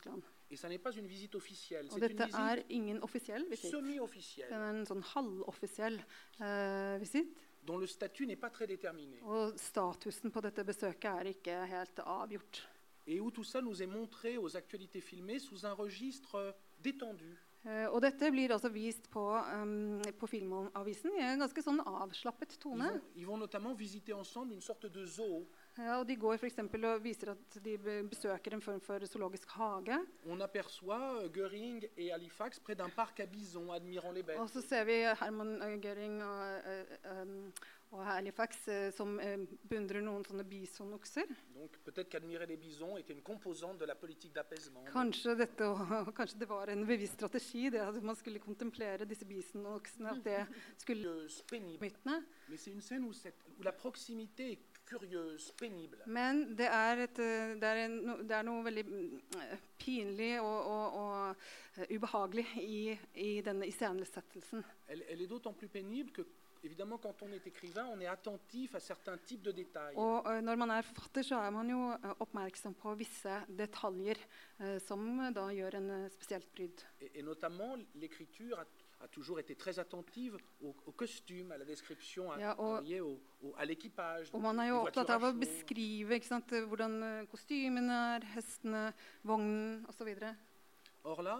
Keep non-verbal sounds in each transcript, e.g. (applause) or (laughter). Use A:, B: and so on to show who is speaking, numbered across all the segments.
A: Tyskland.
B: Et ça n'est pas une visite officielle,
A: Og
B: c'est une
A: dette er ingen offisiell visitt. Den
B: semi-officielle,
A: er en sånn halvoffisiell eh, visitt.
B: dont le statut n'est pas très déterminé.
A: Og statusen på dette besøket er ikke helt avgjort.
B: Et où tout ça nous est montré aux actualités filmées sous un registre euh, détendu.
A: Eh, og dette blir altså vist på, em, på Filmavisen i en ganske sånn avslappet
B: Ils
A: tone.
B: vont, ils vont notamment visiter ensemble une sorte de zoo.
A: Ja, og De går for eksempel og viser at de besøker en form for zoologisk hage.
B: On aperçoit euh, et Halifax près d'un parc à bison, admirant les bêtes.
A: Og så ser vi Herman eh, Göring og, eh, og Halifax som beundrer noen sånne bisonokser.
B: Donc les était une de la.
A: Kanskje, dette, (laughs) kanskje det var en bevisst strategi, det at man skulle kontemplere disse bisonoksene. At det (laughs) skulle mytene.
B: C'est une scène où, cette- où la proximité.
A: Men det er, et, eh, det er, en, det er noe veldig eh, pinlig og, og, og eh, ubehagelig i, i denne iscenesettelsen.
B: Elle, elle est d'autant plus pénible que, évidemment, quand on est écrivain, on est attentif à certains types de détails.
A: Og eh, når man er forfatter, så er man jo oppmerksom på visse detaljer som da gjør en spesielt brydd.
B: Et, et notamment, l'écriture a, a toujours été très attentive au, au costume, à la description, à,
A: Ja, og-
B: au- à l'équipage.
A: Og man er jo opptatt av å beskrive ikke sant, hvordan kostymen kostymene er, hestene, vognen osv.
B: Or là,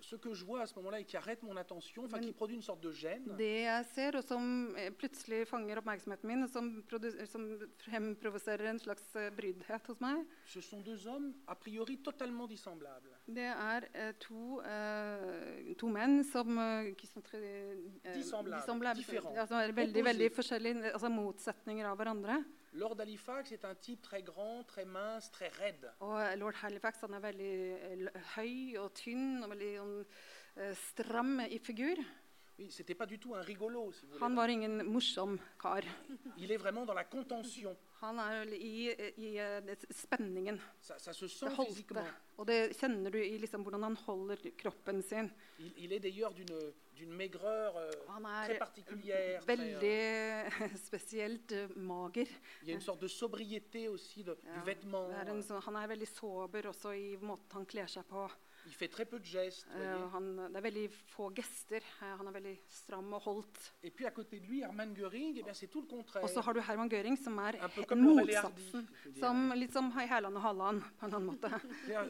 B: ce que je vois à ce moment-là et qui arrête mon attention, enfin qui produit une sorte de gêne,
A: Det jeg ser, og som eh, plutselig fanger oppmerksomheten min, og som, som fremprovoserer en slags brydhet hos meg,
B: ce sont deux hommes a priori totalement dissemblables.
A: det er eh, to, eh, to menn som eh, qui sont très, eh,
B: Dissemblables, différents,
A: som er veldig,
B: opposés.
A: veldig forskjellige, altså motsetninger av hverandre.
B: Lord Halifax est un type très grand, très mince, très raide.
A: Og eh, lord Halifax han er veldig eh, høy og tynn og veldig eh, stram i figur.
B: Oui, c'était pas du tout un rigolo, si vous
A: Han var ingen morsom kar.
B: Il est vraiment dans la contention.
A: Han er i, i, spenningen.
B: Ça, ça se
A: Det holdt,
B: physiquement.
A: Og det kjenner du i liksom hvordan han holder kroppen sin.
B: Il, il est d'ailleurs d'une d'une maigreur euh,
A: Han
B: très
A: er
B: particulière. très, euh,
A: veldig (laughs) spesielt eh, mager.
B: il y a une sorte de sobriété aussi de-
A: Ja,
B: du vêtement.
A: er en sånn- han er veldig sober også i måten han kler seg på.
B: Il fait très peu de gestes.
A: Eh, han, det er veldig få gester. Eh, Han er veldig stram og holdt.
B: Et puis à côté de lui, Göring, eh bien, c'est tout le contraire.
A: Og så har du Herman Göring, som er motsatsen. Som, litt som Hæland og Halland, på en annen måte. (laughs)
B: Euh,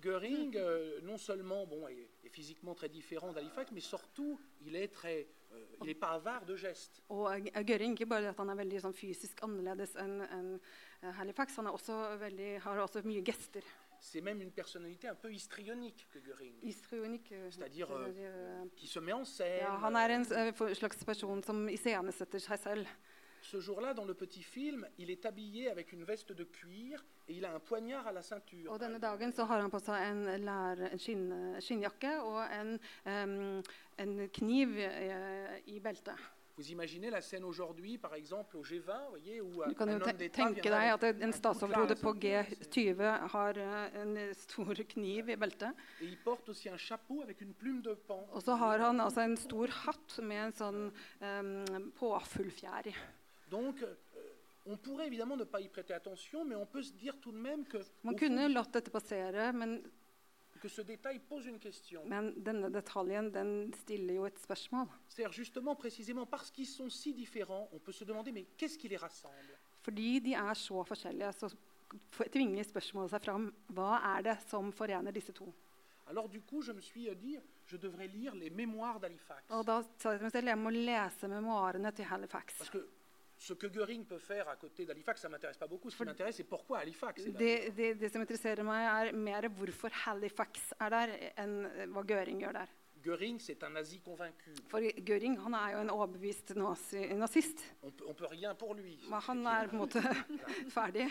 B: Göring, euh, non seulement bon, est, est physiquement très différent d'Halifax, mais surtout, il est très, euh, il n'est pas avare de gestes.
A: Og Göring, ikke bare at han er veldig sånn, fysisk annerledes enn enn, eh, Halifax, han er også veldig, har også mye gester.
B: C'est même une personnalité un peu histrionique que Göring,
A: Histrionik, eh,
B: C'est-à-dire,
A: er, eh,
B: qui se met en scène.
A: Ja, han er en for- slags person som iscenesetter seg selv.
B: Ce jour-là, dans le petit film, il est habillé avec une veste de cuir et il a un poignard à la ceinture.
A: Og denne dagen så har han på seg en, lær, en skinn, skinnjakke og en, um, en kniv uh, i beltet.
B: Vous imaginez la scène aujourd'hui, par exemple, au G20, voyez, où
A: Du kan
B: un
A: jo tenke deg at en
B: un
A: statsoverhode på G20 har eh, en stor kniv i beltet.
B: Et il porte aussi un chapeau avec une plume de pan.
A: Og så har han altså en stor hatt med en sånn um, påfuglfjær i.
B: Donc, euh, on pourrait évidemment ne pas y prêter attention, mais on peut se dire tout de même que,
A: Man
B: au
A: kunne
B: fond,
A: latt dette passere, men,
B: que ce détail pose une question.
A: men denne detaljen den stiller jo et spørsmål.
B: C'est-à-dire justement, précisément, parce qu'ils sont si différents, on peut se demander, mais qu'est-ce qui les rassemble?
A: Fordi de er så forskjellige, så f- tvinger spørsmålet seg fram. Hva er det som forener disse to?
B: Alors du coup, je me suis euh, dit, je devrais lire les mémoires d'Halifax. Parce que ce que Göring peut faire à côté d'Halifax, ça ne m'intéresse pas beaucoup. Ce qui m'intéresse, c'est pourquoi Halifax est là.
A: Det, det, det som interesserer meg, er mer hvorfor Halifax er der, enn eh, hva Göring gjør der.
B: Göring, c'est un nazi convaincu.
A: For Göring han er jo en overbevist nazi, nazist.
B: On peut, on peut rien pour lui.
A: Men han er på en måte (laughs) ferdig.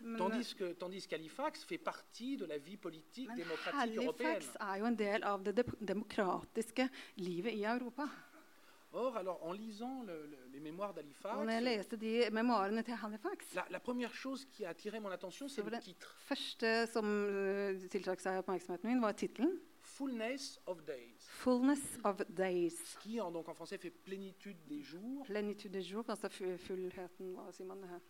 A: Men,
B: Tandis que tandis qu'Halifax fait partie de la vie politique démocratique européenne.
A: Halifax er jo en del av det de- demokratiske livet i Europa.
B: Or, alors, en lisant le- le- les mémoires d'Halifax, la, la première chose qui a attiré mon attention, c'est le titre.
A: tittelen
B: Fullness of Days,
A: 'Fullness of Days'.
B: qui en, donc, en français fait plénitude des jours.
A: Plenitude de jour, altså fu- fullheten Hva sier man? det her?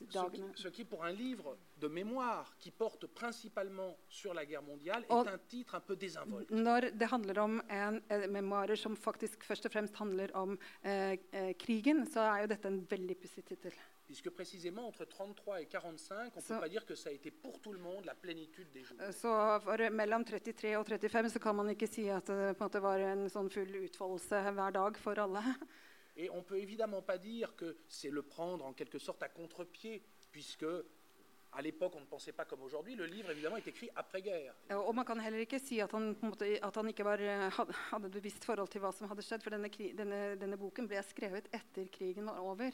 B: Ce qui,
A: dagene.
B: ce qui, pour un livre de mémoire qui porte principalement sur la guerre mondiale, est
A: Og-
B: un titre un peu désinvolte.
A: Når det handler om en, eh, memoarer som faktisk først og fremst handler om eh, eh, krigen, så er jo dette en veldig pussig tittel.
B: Puisque précisément entre 33 et 45, on ne peut pas dire que ça a été pour tout le monde la plénitude des jours.
A: Så for mellom 33 og 35 så kan man ikke si at det på en måte var en sånn full utfoldelse hver dag for alle. (laughs)
B: Et on peut évidemment pas dire que c'est le prendre en quelque sorte à contre-pied, puisque à l'époque on ne pensait pas comme aujourd'hui. Le livre évidemment est écrit après-guerre.
A: Og man kan heller ikke si at han, på en måte, at han ikke var, eh, had- hadde et bevisst forhold til hva som hadde skjedd, for denne, denne, denne boken ble skrevet etter krigen var over.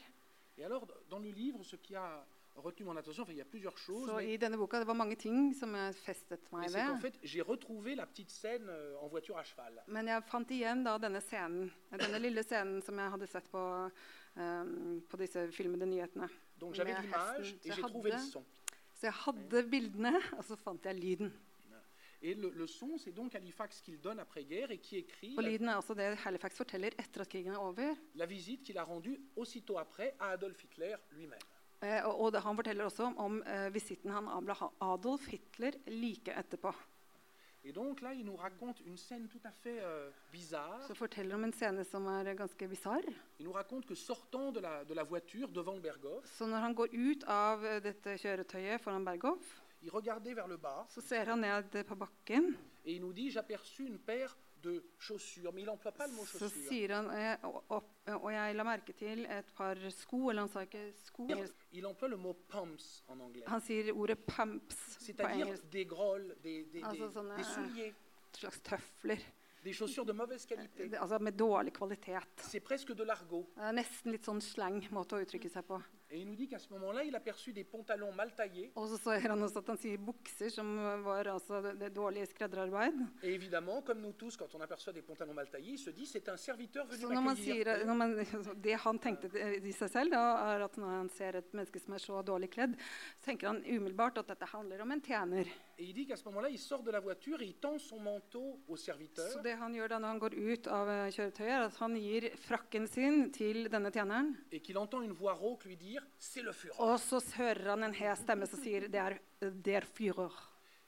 B: Et alors dans le livre, ce qui a retenu mon attention, enfin il y a plusieurs choses,
A: Så i denne boka det var mange ting som jeg festet meg ved.
B: fait j'ai retrouvé la petite scène euh, en voiture à cheval.
A: Men jeg fant igjen da denne scenen, denne lille scenen som jeg hadde sett på, um, på disse filmede nyhetene.
B: Donc j'avais
A: Mais
B: l'image
A: Hessen,
B: et
A: så
B: j'ai trouvé le
A: hadde-
B: son.
A: Så jeg hadde bildene, og så fant jeg lyden.
B: Et le, le son, c'est donc Halifax qu'il donne après-guerre et qui écrit
A: Og
B: la,
A: lyden er også det Halifax forteller etter at krigen er over.
B: la visite qu'il a rendue aussitôt après à Adolf Hitler lui-même.
A: Eh, og, og det, han forteller også om, om eh, visitten han avla Adolf Hitler like etterpå.
B: Donc là, fait euh.
A: Så forteller om en scene som er ganske bisarr.
B: De la, de la
A: Så når han går ut av eh, dette kjøretøyet foran
B: Berghoff,
A: så ser han ned på bakken.
B: et il nous dit J'aperçus une paire de chaussures. Mais il n'emploie pas le mot
A: Så sier han eh, og, og, og jeg la merke til et par sko, eller han sa ikke sko.
B: Il emploie le mot pumps en anglais.
A: Han sier ordet 'pumps' på
B: C'est-à-dire
A: engelsk.
B: des grolles, des, des,
A: altså n'a-
B: des souliers,
A: slags tøfler.
B: des chaussures de mauvaise qualité.
A: Altså med dårlig kvalitet.
B: C'est presque de l'argot.
A: Det er nesten litt sånn slang måte å uttrykke seg på.
B: Et il nous dit qu'à ce moment-là, il aperçut des pantalons mal taillés. Et évidemment, comme nous tous, quand on aperçoit des pantalons mal taillés, il se dit c'est un serviteur venu m'accueillir.
A: Det han tenkte i seg selv, da, er at når han ser et menneske som er så dårlig kledd, så tenker han umiddelbart at dette handler om en tjener.
B: Et il dit qu'à ce moment-là, il sort de la voiture et il tend son manteau au serviteur.
A: Så det han gjør da når han går ut av eh, kjøretøyet, er at han gir frakken sin til denne tjeneren.
B: et qu'il entend une voix rauque lui dire C'est le Führer.
A: Og så hører han en hes stemme som sier det er der Führer.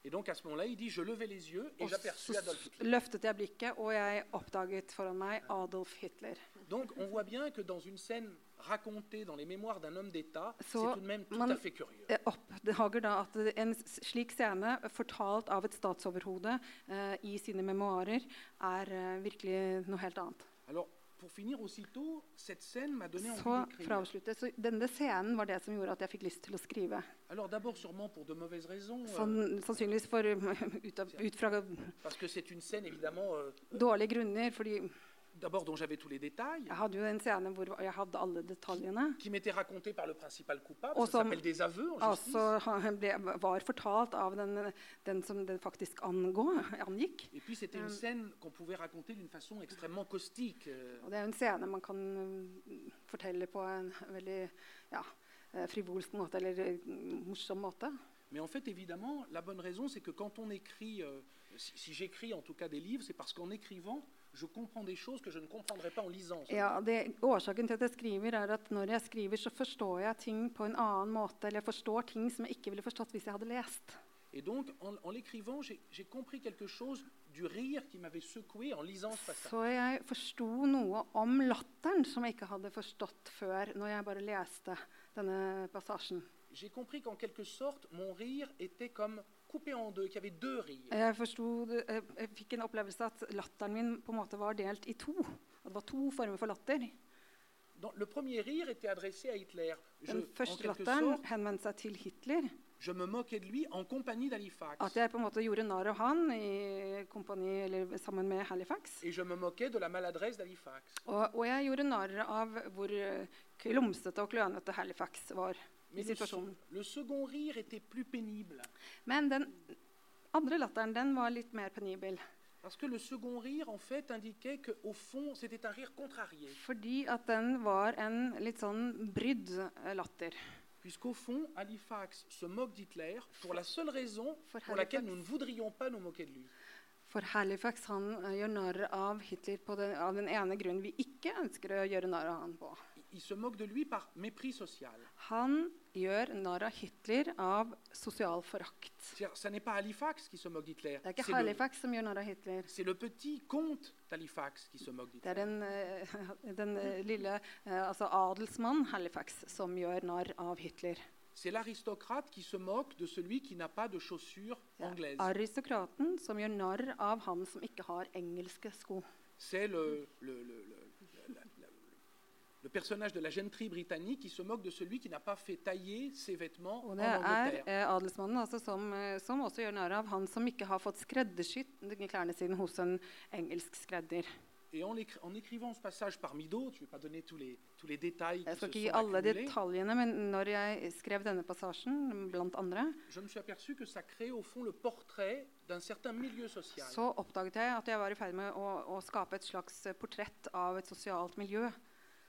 B: Et donc à ce moment-là, il dit Je levais les yeux et j'aperçus Adolf Hitler.
A: løftet jeg blikket, og jeg oppdaget foran meg Adolf Hitler.
B: Donc on voit bien que dans une scène racontée dans les mémoires d'un homme d'État, c'est tout de même tout
A: man-
B: à fait curieux.
A: Jeg oppdager da at en slik scene, fortalt av et statsoverhode eh, i sine memoarer, er eh, virkelig noe helt annet.
B: Alors, pour finir aussitôt, cette scène m'a donné envie
A: Så for å avslutte, så Denne scenen var det som gjorde at jeg fikk lyst til å skrive.
B: Alors d'abord sûrement pour de mauvaises raisons, euh,
A: Sann, sannsynligvis for, (laughs) ut, av, ut fra
B: parce que c'est une scène évidemment, euh,
A: dårlige grunner. fordi
B: d'abord dont j'avais tous les détails,
A: jeg hadde jo en scene hvor jeg hadde alle detaljene.
B: qui m'était racontée par le principal coupable,
A: Og
B: ça
A: som
B: s'appelle des aveux en justice.
A: altså ble, var fortalt av den, den som det faktisk angå, angikk.
B: Et puis c'était une scène qu'on pouvait raconter d'une façon extrêmement caustique. euh,
A: Og det er en scene man kan mm, fortelle på en veldig ja, eh, frivolsk måte, eller eh, morsom måte.
B: Mais en fait, évidemment, la bonne raison, c'est que quand on écrit, euh, si, si j'écris en tout cas des livres, c'est parce qu'en écrivant, je comprends des choses que je ne comprendrais pas en lisant.
A: Ja, det, Årsaken til at jeg skriver, er at når jeg skriver, så forstår jeg ting på en annen måte. Eller jeg forstår ting som jeg ikke ville forstått hvis jeg hadde lest.
B: Et donc, en, en l'écrivant, j'ai j'ai compris quelque chose du rire qui m'avait secoué en lisant ce passage.
A: Så jeg forsto noe om latteren som jeg ikke hadde forstått før, når jeg bare leste denne passasjen.
B: J'ai compris qu'en quelque sorte, mon rire était comme coupé en deux, qu'il avait deux rires.
A: Jeg, forstod, jeg, fikk en opplevelse at latteren min på en måte var delt i to. At det var to former for latter.
B: Dans- le premier rire était adressé à Hitler. Je,
A: Den første latteren henvendte seg til Hitler.
B: je me moquais de lui en compagnie d'Halifax.
A: At jeg på en måte gjorde narr av han i kompani, eller sammen med Halifax.
B: Et je me moquais de la maladresse d'Halifax.
A: Og, og jeg gjorde narr av hvor eh, klumsete og klønete Halifax var i situasjonen. Men den andre latteren den var litt mer penibel. Fordi at den var en litt sånn brydd eh, latter.
B: Puisqu'au fond, Halifax se moque d'Hitler pour la seule raison
A: For
B: pour laquelle nous ne voudrions pas nous moquer de lui.
A: For Halifax han eh, gjør narr av Hitler den, av den ene grunnen vi ikke ønsker å gjøre narr av han på.
B: Il- se moque de lui par mépris social.
A: Han gjør narr av Hitler av sosial forakt.
B: C'est-à-dire, Ça n'est pas Halifax qui se moque d'Hitler.
A: Det er ikke
B: C'est le,
A: Halifax som gjør narr av Hitler.
B: c'est le petit comte d'Halifax qui se moque
A: Det er
B: d'Hitler.
A: den, (laughs) den lille altså adelsmann Halifax som gjør narr av Hitler.
B: C'est l'aristocrate qui se moque de celui qui n'a pas de chaussures
A: er
B: anglaises.
A: aristokraten som gjør narr av han som ikke har engelske sko.
B: C'est le, le personnage de la gentry britannique qui se moque de celui qui n'a pas fait tailler ses vêtements en
A: det er eh, adelsmannen altså, som, eh, som også gjør narr av han som ikke har fått skreddersydd klærne sine hos en engelsk skredder.
B: Et en, en écrivant ce passage parmi d'autres, je ne vais pas donner tous les, tous les détails qui se sont
A: alle detaljene, men når jeg skrev denne passasjen, blant andre,
B: je me suis aperçu que ça crée au fond le portrait d'un certain milieu social.
A: så oppdaget jeg at jeg var i ferd med å, å skape et slags eh, portrett av et sosialt miljø.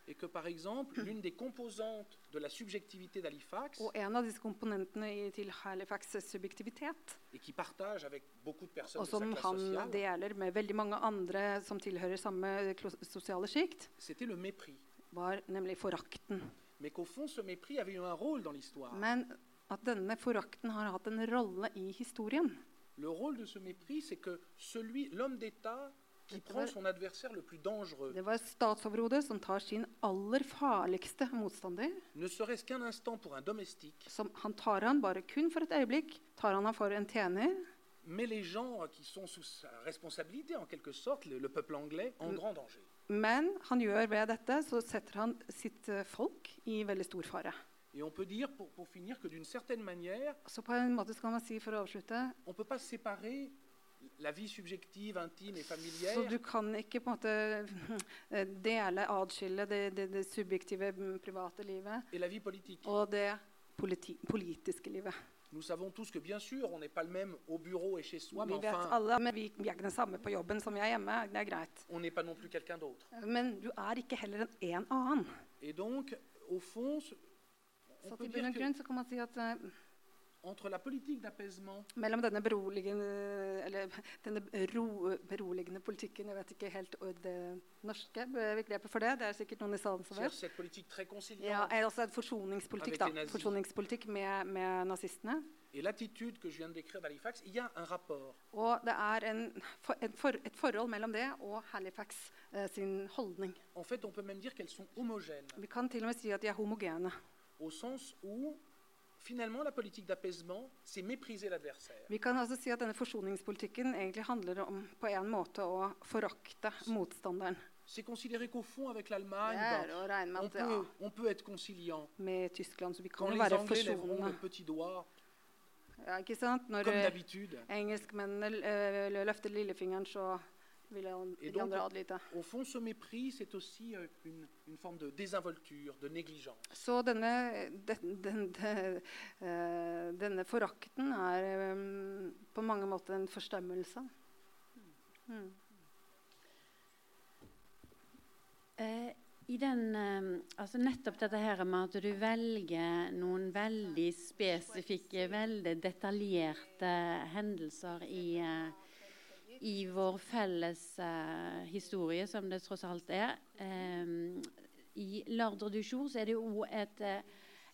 B: Et que par exemple, (clears throat) l'une des composantes de la subjectivité d'Halifax,
A: Og en av disse komponentene i, til Halifax' subjektivitet,
B: et qui partage avec beaucoup de personnes
A: og
B: de sa
A: som
B: classe
A: han
B: sociale,
A: deler med veldig mange andre som tilhører samme klo- sosiale sjikt,
B: c'était le mépris.
A: var nemlig forakten.
B: Mais qu'au fond, ce mépris avait eu un rôle dans l'histoire.
A: Men at denne forakten har hatt en rolle i historien.
B: Le rôle de ce mépris, c'est que celui, l'homme d'État qui prend son adversaire le plus dangereux,
A: Det var statsoverhodet som tar sin aller farligste motstander.
B: ne serait-ce qu'un instant pour un domestique,
A: Som han tar han bare kun for et øyeblikk. Tar han han for en tjener.
B: Mais les gens qui sont sous sa responsabilité, en quelque sorte, le, le peuple anglais, en grand danger.
A: Men han gjør ved dette, så setter han sitt eh, folk i veldig stor fare.
B: Et on peut dire, pour, pour finir, que d'une certaine manière,
A: Så på en måte skal man si for å avslutte
B: on ne peut pas séparer
A: Så
B: familière
A: du kan ikke på en måte (laughs) dele, adskille det, det, det subjektive, mm, private livet
B: et la vie politique.
A: og det politi politiske livet.
B: Nous savons tous que, bien sûr, on n'est pas le même au bureau et chez soi, mais enfin,
A: alle, men vi, vi er ikke den samme på jobben som jeg er hjemme. Det er greit.
B: on n'est pas non plus quelqu'un d'autre.
A: Men du er ikke heller en, en annen.
B: Et donc, au fond, on
A: Så
B: peut dire que
A: grunn så kan man si at eh, mellom denne beroligende, eller (laughs) denne ro, beroligende politikken Jeg vet ikke helt det norske begrepet for det. Det er sikkert noen i salen som vet. Ja, er altså en forsoningspolitikk, da. Forsoningspolitikk med, med nazistene.
B: et l'attitude que je viens de décrire d'Halifax, il y a un rapport.
A: Og det er en, en for, et forhold mellom det og Halifax eh, sin holdning.
B: En fait, on peut même dire qu'elles sont homogènes,
A: Vi kan til og med si at de er homogene.
B: au sens où, finalement, la politique d'apaisement, c'est mépriser l'adversaire.
A: Vi kan altså si at denne forsoningspolitikken egentlig handler om på en måte å forakte motstanderen.
B: C'est considérer qu'au fond, avec l'Allemagne, ben, on, peut, on peut être conciliant.
A: med Tyskland så vi kan
B: les
A: være
B: Anglais lèveront
A: forsonende.
B: le petit doigt,
A: Ja, ikke sant? Når eh, engelskmennene eh, løfter lillefingeren, så
B: Et
A: de
B: donc-
A: andre adlyde.
B: au fond, ce mépris, c'est aussi une, une forme de désinvolture, de négligence.
A: Så denne, den, den, den, eh, denne forakten er eh, på mange måter en forstemmelse. Mm.
C: Eh, I den, eh, altså nettopp dette her med at du velger noen veldig spesifikke, veldig detaljerte hendelser i, eh, i vår felles eh, historie, som det tross alt er. Eh, I Lardre du Jour er det jo et, eh,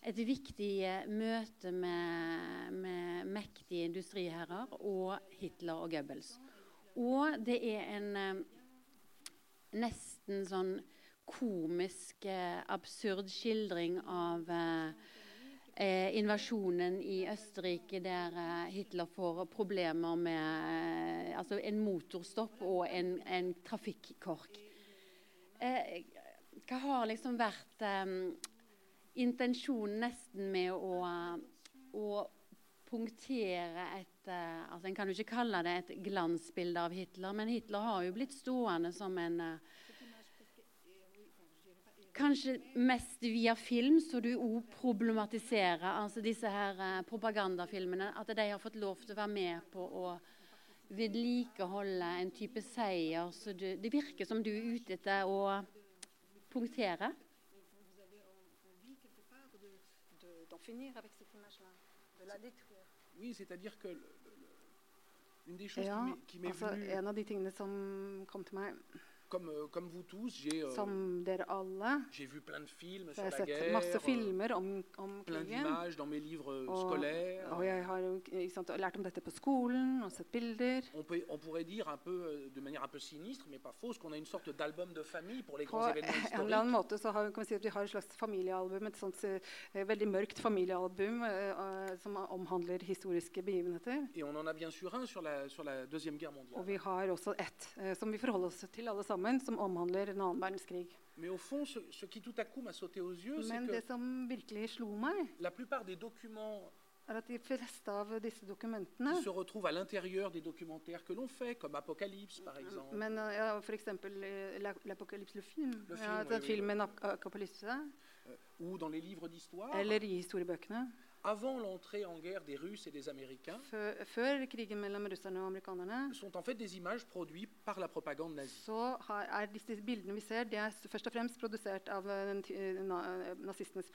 C: et viktig eh, møte med, med mektige industriherrer og Hitler og Goebbels. Og det er en eh, nesten sånn komisk, absurd skildring av eh, eh, invasjonen i Østerrike, der eh, Hitler får problemer med eh, altså en motorstopp og en, en trafikkork. Eh, hva har liksom vært intensjonen nesten med å, å punktere et altså En kan jo ikke kalle det et glansbilde av Hitler, men Hitler har jo blitt stående som en Kanskje mest via film, så du òg problematiserer altså disse her eh, propagandafilmene. At de har fått lov til å være med på å vedlikeholde en type seier. Så du, det virker som du er ute etter å punktere.
B: Oui, c'est-à-dire que le- le- le- une des choses
A: Ja,
B: qui m'est
A: altså
B: venue
A: En av de tingene som kom til meg
B: comme, euh, comme vous tous, j'ai euh, vu plein de films sur la guerre,
A: masse
B: euh,
A: filmer om, om
B: plein d'images dans mes livres euh,
A: Og,
B: scolaires.
A: og jeg har ikke sant, lært om dette på skolen og sett bilder.
B: On, peut- on pourrait dire un peu, de manière un peu sinistre, mais pas fausse, qu'on a une sorte d'album de famille pour les grands événements
A: en eller annen måte så har, kan vi si at vi har et slags familiealbum, et sånt eh, veldig mørkt familiealbum eh, eh, som omhandler historiske begivenheter.
B: Et on en a bien sûr un sur la, sur la Deuxième Guerre
A: Og
B: mondiale.
A: vi har også ett eh, som vi forholder oss til alle sammen, som omhandler en annen verdenskrig.
B: Mais au fond, ce, ce qui tout à coup m'a sauté aux yeux, c'est
A: Men
B: que
A: det som virkelig slo meg,
B: la plupart des documents
A: er at de fleste av disse
B: qui
A: dokumentene
B: se retrouvent à l'intérieur des documentaires que l'on fait, comme Apocalypse par exemple,
A: Men eh, ja, f.eks. L'Apocalypse, le film.
B: Le film,
A: ja,
B: oui,
A: den
B: oui.
A: filmen Ap- Apokalypse.
B: euh, ou dans les livres d'histoire,
A: Eller i historiebøkene.
B: Avant l'entrée en guerre des Russes et des Américains,
A: Før, før krigen mellom russerne og amerikanerne
B: sont en fait des images produites par la propagande nazie.
A: så er disse bildene vi ser, det er først og fremst produsert av eh, eh, na, nazistenes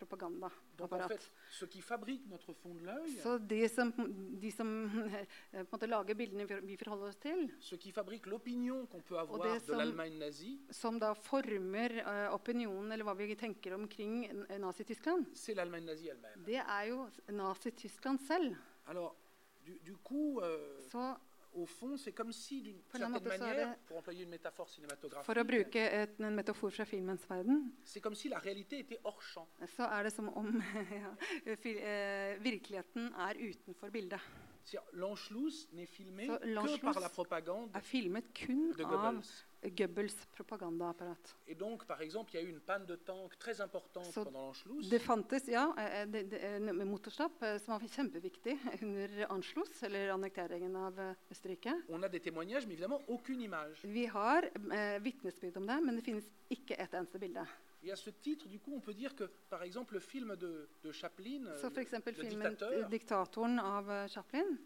B: Donc en fait, ce qui fabrique notre fond de l'œil,
A: Så de som, de som (laughs) eh, på en måte lager bildene vi- forholder oss til,
B: ce qui fabrique l'opinion qu'on peut
A: det
B: avoir de
A: som-
B: l'Allemagne nazie,
A: som da former uh, opinionen, eller hva vi tenker omkring eh, Nazi-Tyskland,
B: c'est l'Allemagne nazie elle-même.
A: det er jo Nazi-Tyskland selv.
B: Alors, du, du coup, euh,
A: Så
B: au fond, c'est comme si, d'une certaine
A: er
B: manière,
A: det-
B: pour employer une métaphore
A: For å bruke et, en metafor fra filmens verden,
B: c'est comme si la réalité était hors champ.
A: så er det som om (laughs) ja, fil, eh, virkeligheten er utenfor bildet.
B: L'Anschluss n'est filmé
A: Så l'Anschluss
B: par la propagande
A: Er filmet kun
B: de
A: av
B: Goebbels.
A: Propagandaapparat.
B: Et donc, par exemple, il y a eu une panne de tank très importante
A: Så. Det fantes ja, eh, det, det, en motorstopp eh, som var kjempeviktig (laughs) under Anschluss, eller annekteringen av eh, Østerrike.
B: On a des mais image.
A: Vi har eh, vitnesbyrd om det, men det finnes ikke et eneste bilde.
B: Et à ce titre, du coup, on peut dire que, par exemple, le film de, de Chaplin, euh, le,
A: f.eks.
B: le
A: filmen
B: dictateur,
A: av eh, Chaplin.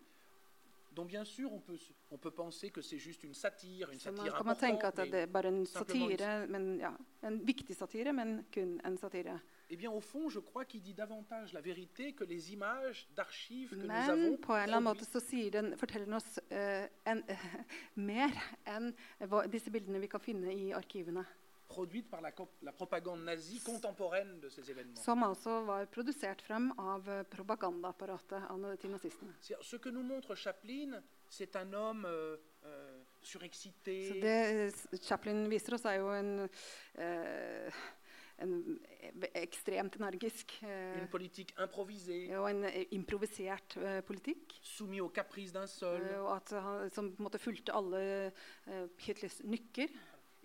B: dont bien sûr on peut, on peut penser que c'est juste une satire, une
A: man
B: satire
A: man
B: importante,
A: en
B: simplement
A: satire, men, ja, en viktig satire, men kun en satire.
B: eh bien, au fond, je crois qu'il dit davantage la vérité que les images d'archives que nous avons
A: på en eller annen måte så sier den, forteller den oss eh, en, (laughs) mer enn hva, disse bildene vi kan finne i arkivene.
B: Produites par la, la propagande nazie contemporaine de ces événements.
A: Som altså var produsert frem av eh, propagandaapparatet til nazistene.
B: Ce que nous montre Chaplin, c'est un homme euh, euh, surexcité,
A: Så det eh, Chaplin viser oss, er jo en, eh, en ekstremt energisk
B: une politique improvisée,
A: og en improvisert politikk.
B: soumis aux caprices d'un seul.
A: og at han, som på en måte fulgte alle Hitlers nykker.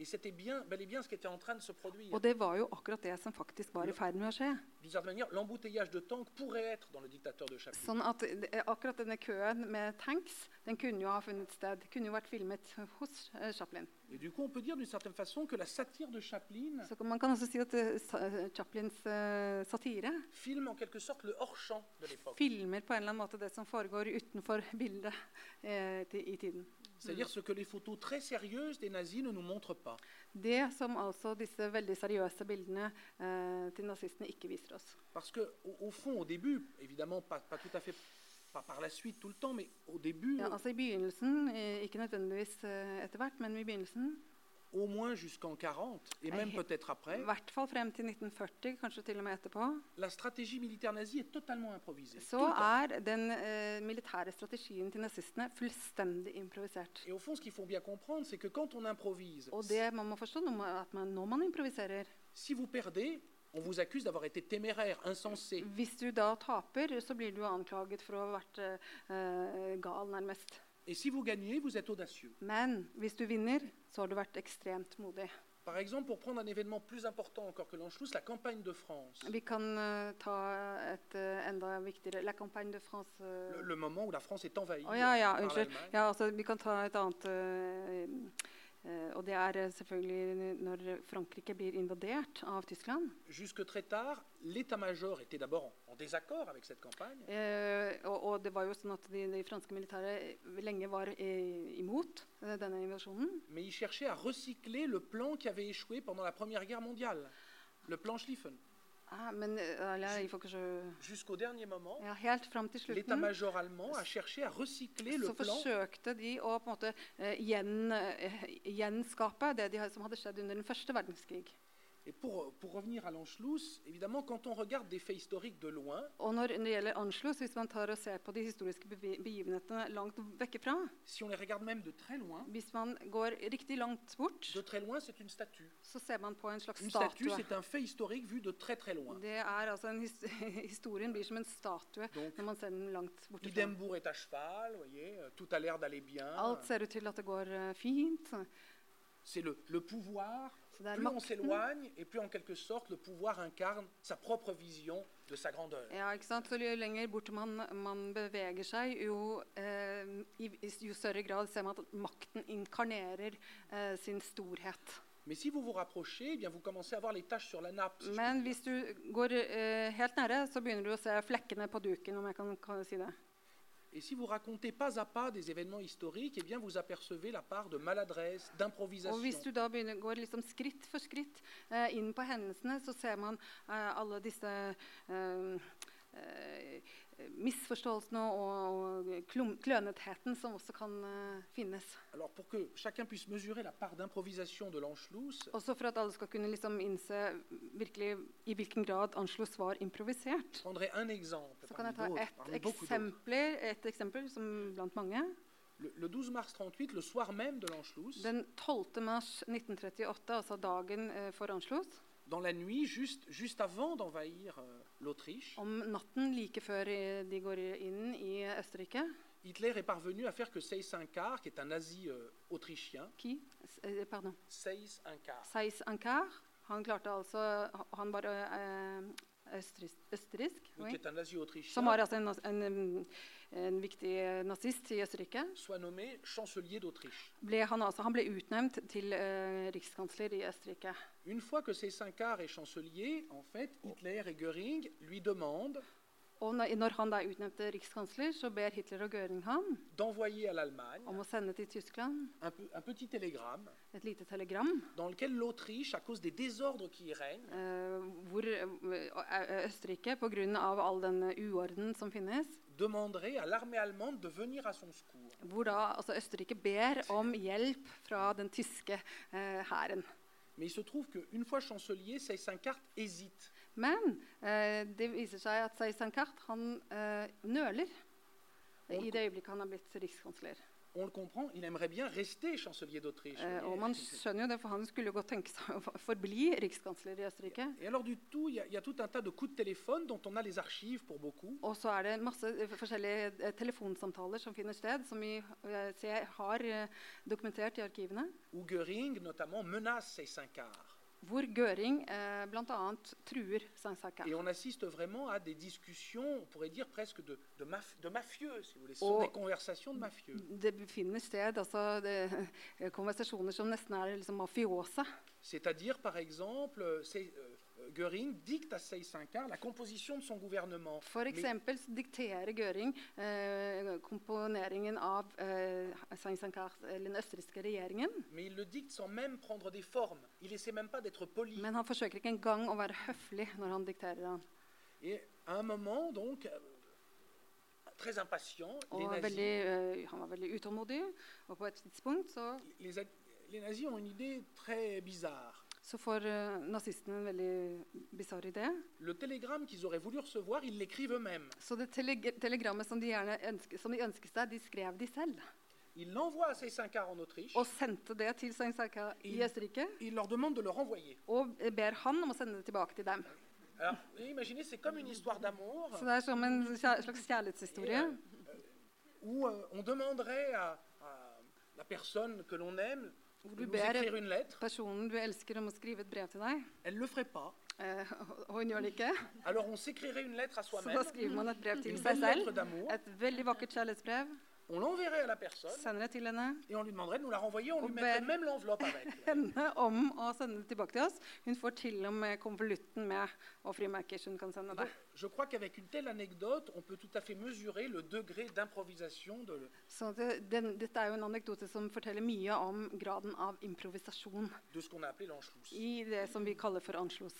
B: Et c'était bien, bel et bien ce qui était en train de se produire.
A: Og det var jo akkurat det som faktisk var i ferd med å skje.
B: D'une certaine manière, l'embouteillage de tanks pourrait être dans le dictateur de Chaplin.
A: Sånn at eh, akkurat denne køen med tanks den kunne jo ha funnet sted, kunne jo vært filmet hos Chaplin.
B: Et du coup, on peut dire d'une certaine façon que la satire de Chaplin
A: Så man kan også si at eh, eh, Chaplins satire
B: filme en quelque sorte le hors-champ de l'époque.
A: filmer på en eller annen måte det som foregår utenfor bildet i tiden.
B: C'est-à-dire ce que les photos très sérieuses des nazis ne nous montrent pas.
A: Det som altså disse veldig seriøse bildene eh, til nazistene ikke viser oss.
B: Parce que au, au fond, au début, évidemment pas, pas tout à fait, pas par la suite tout le temps, mais au début,
A: Ja, altså I begynnelsen, eh, ikke nødvendigvis eh, etter hvert, men i begynnelsen,
B: au moins jusqu'en 40, et même peut-être
A: i
B: après,
A: hvert fall frem til 1940, kanskje til og med etterpå,
B: la stratégie militaire nazie est totalement improvisée.
A: så er den eh, militære strategien til nazistene fullstendig improvisert.
B: Et au fond, ce qu'il faut bien comprendre, c'est que quand on improvise,
A: Og det man må forstå, nå må- at man, når man improviserer
B: si vous perdez, on vous accuse d'avoir été téméraire, insensé.
A: Hvis du da taper, så blir du anklaget for å ha vært eh, gal, nærmest.
B: Et si vous gagnez, vous êtes audacieux.
A: Men hvis du vinner, så har du vært ekstremt modig.
B: Par exemple, pour prendre un événement plus important encore que l'Anschluss, la campagne de France.
A: Vi kan eh, ta et eh, enda viktigere La campagne de France eh,
B: Le, le moment où la France est envahie
A: Å ja, ja,
B: par
A: unnskyld.
B: l'Allemagne.
A: Ja, altså, vi kan ta et annet eh, Og det er eh, selvfølgelig når Frankrike blir invadert av Tyskland.
B: Tard, était en, désaccord avec cette campagne.
A: Eh, og, og det var jo sånn at de, de franske militære lenge var eh, imot eh, denne invasjonen.
B: Men de prøvde å recycler le plan qui avait échoué pendant la Première Guerre mondiale, le plan Schlieffen.
A: Men eh,
B: Jusqu'au dernier moment,
A: ja, slutten
B: l'état-major allemand a cherché à recycler le plan
A: forsøkte de å på en måte eh, eh, gjenskape det de, som hadde skjedd under den første verdenskrig.
B: Et pour, pour revenir à l'Anschluss, évidemment, quand on regarde des faits historiques de loin,
A: Og når det gjelder Anschluss, hvis man tar og ser på de historiske bevi- begivenhetene langt vekke fra
B: si on les regarde même de très loin,
A: Hvis man går riktig langt bort,
B: de très loin, c'est une statue.
A: så ser man på en slags
B: Une statue,
A: statue.
B: c'est un fait historique vu de très très loin.
A: Det er altså en his (laughs) Historien blir som en statue
B: Donc,
A: når man ser den langt borte fra.
B: Idembourg est à cheval, vous voyez, euh, tout a l'air d'aller bien.
A: Alt ser ut til at det går eh, fint.
B: C'est le, le pouvoir. Plus on s'éloigne, et plus en quelque sorte le pouvoir incarne sa propre vision de sa grandeur.
A: Ja, ikke sant? Så jo lenger bort man, man beveger seg, jo, eh, i- jo større grad ser man at makten inkarnerer eh, sin storhet.
B: Mais si vous vous rapprochez, eh bien vous commencez à voir les taches sur la nappe. si
A: Men hvis du går eh, helt nære, så begynner du å se flekkene på duken, om jeg kan, kan si det.
B: Et si vous racontez pas à pas des événements historiques, eh bien vous apercevez la part de maladresse, d'improvisation.
A: Misforståelsene og, og klønetheten som også kan uh, finnes.
B: Alors pour que chacun puisse mesurer la part d'improvisation de l'Anschluss,
A: Også for at alle skal kunne liksom innse virkelig i hvilken grad Anschluss var improvisert.
B: prendrai un exemple
A: Så kan jeg
B: parmi
A: ta
B: parmi beaucoup d'autres.
A: eksempel, et eksempel som blant mange.
B: Le, le 12 mars 38, le soir même de l'Anschluss,
A: Den 12. mars 1938, altså dagen eh, for Anschluss,
B: dans la nuit, juste, juste avant d'envahir euh, l'Autriche,
A: eh,
B: Hitler est parvenu à faire que Seyss Incar, qui est un nazi euh, autrichien?
A: S- eh, Pardon.
B: Seyss Incar,
A: Seis Ankar. Han klarte altså Han var eh, østerriksk.
B: qui
A: oui. Som var altså en, en, en viktig nazist i Østerrike.
B: soit nommé chancelier d'Autriche.
A: Ble han, altså, han ble utnevnt til eh, rikskansler i Østerrike.
B: Une fois que Incar est chancelier, en fait, Hitler et Göring lui demandent
A: Og når, han da utnevnte rikskansler, så ber Hitler og Göring ham om å sende til Tyskland
B: un, un petit telegram,
A: et lite telegram
B: dans lequel l'Autriche, à cause des qui y règnent,
A: eh, hvor eh, Østerrike, pga. all den uorden som finnes,
B: demanderait à de venir à son
A: hvor da altså Østerrike ber om hjelp fra den tyske eh, hæren.
B: Mais il se trouve qu'une fois chancelier, Seyss-Inquart hésite.
A: Men eh, det viser seg at Seyss-Inquart han eh, nøler i det øyeblikket han har blitt rikskansler.
B: On le comprend, il aimerait bien rester chancelier d'Autriche.
A: Eh, og man skjønner jo det, for han skulle jo godt tenke seg å forbli rikskansler i Østerrike.
B: Et alors du tout, il y, a- il y a tout un tas de coups de téléphone dont on a les archives pour beaucoup.
A: Og så er det masse eh, forskjellige eh, telefonsamtaler som finner sted, som vi eh, ser, har eh, dokumentert i arkivene.
B: où Göring notamment menace Seyss-Inquart.
A: Hvor Göring eh, bl.a. truer Saint-Sacca.
B: Et on assiste vraiment à des discussions, on pourrait dire presque de, de, maf- de mafieux, si vous voulez. Ce sont des conversations de mafieux.
A: Det befinner sted altså det, eh, konversasjoner som nesten er liksom mafiosa.
B: C'est-à-dire, par exemple, c'est, euh, Göring dicte à la composition de son gouvernement.
A: For
B: Mais-
A: eksempel så dikterer Göring eh, komponeringen av eh, Saint-Sacca, eller den østerrikske regjeringen.
B: Mais il le dicte sans même prendre des formes. Il essaie même pas d'être poli.
A: Men han forsøker ikke engang å være høflig når han dikterer han.
B: Et à un moment, donc, euh, très impatient, les
A: Og
B: nazis,
A: veldig, eh, han var veldig utålmodig. Og på et tidspunkt så,
B: les, a- les nazis ont une idée très bizarre.
A: Så får eh, nazistene en veldig bisarr idé.
B: Le télégramme qu'ils auraient voulu recevoir, ils l'écrivent eux-mêmes.
A: Så det tele telegrammet som de gjerne ønsker, som de ønsket seg, de skrev de selv.
B: Ils l'envoient à en Autriche.
A: Og sendte det til Saint-Sacca i
B: I-
A: Østerrike.
B: Ils leur demandent de le renvoyer.
A: Og ber han om å sende det tilbake til dem.
B: Alors, imaginez, c'est comme une histoire d'amour
A: Så det er som en kjær slags kjærlighetshistorie.
B: où euh, on demanderait à, à la personne que l'on aime
A: Hvor du ber personen du elsker, om å skrive et brev til deg. Eh, og hun gjør det ikke. Så da skriver man et brev til seg selv. Et veldig vakkert kjærlighetsbrev.
B: On l'enverrait à la personne et on lui demanderait de nous la renvoyer. On lui mettrait même l'enveloppe avec. (laughs)
A: henne om å sende det tilbake til oss. Hun får til og med konvolutten med og frimerker hun kan sende der.
B: je crois qu'avec une telle anecdote, on peut tout à fait mesurer le degré d'improvisation de,
A: Så det, den, dette er jo en anekdote som forteller mye om graden av improvisasjon
B: de ce qu'on a appelé l'Anschluss.
A: i det som vi kaller for Anschluss.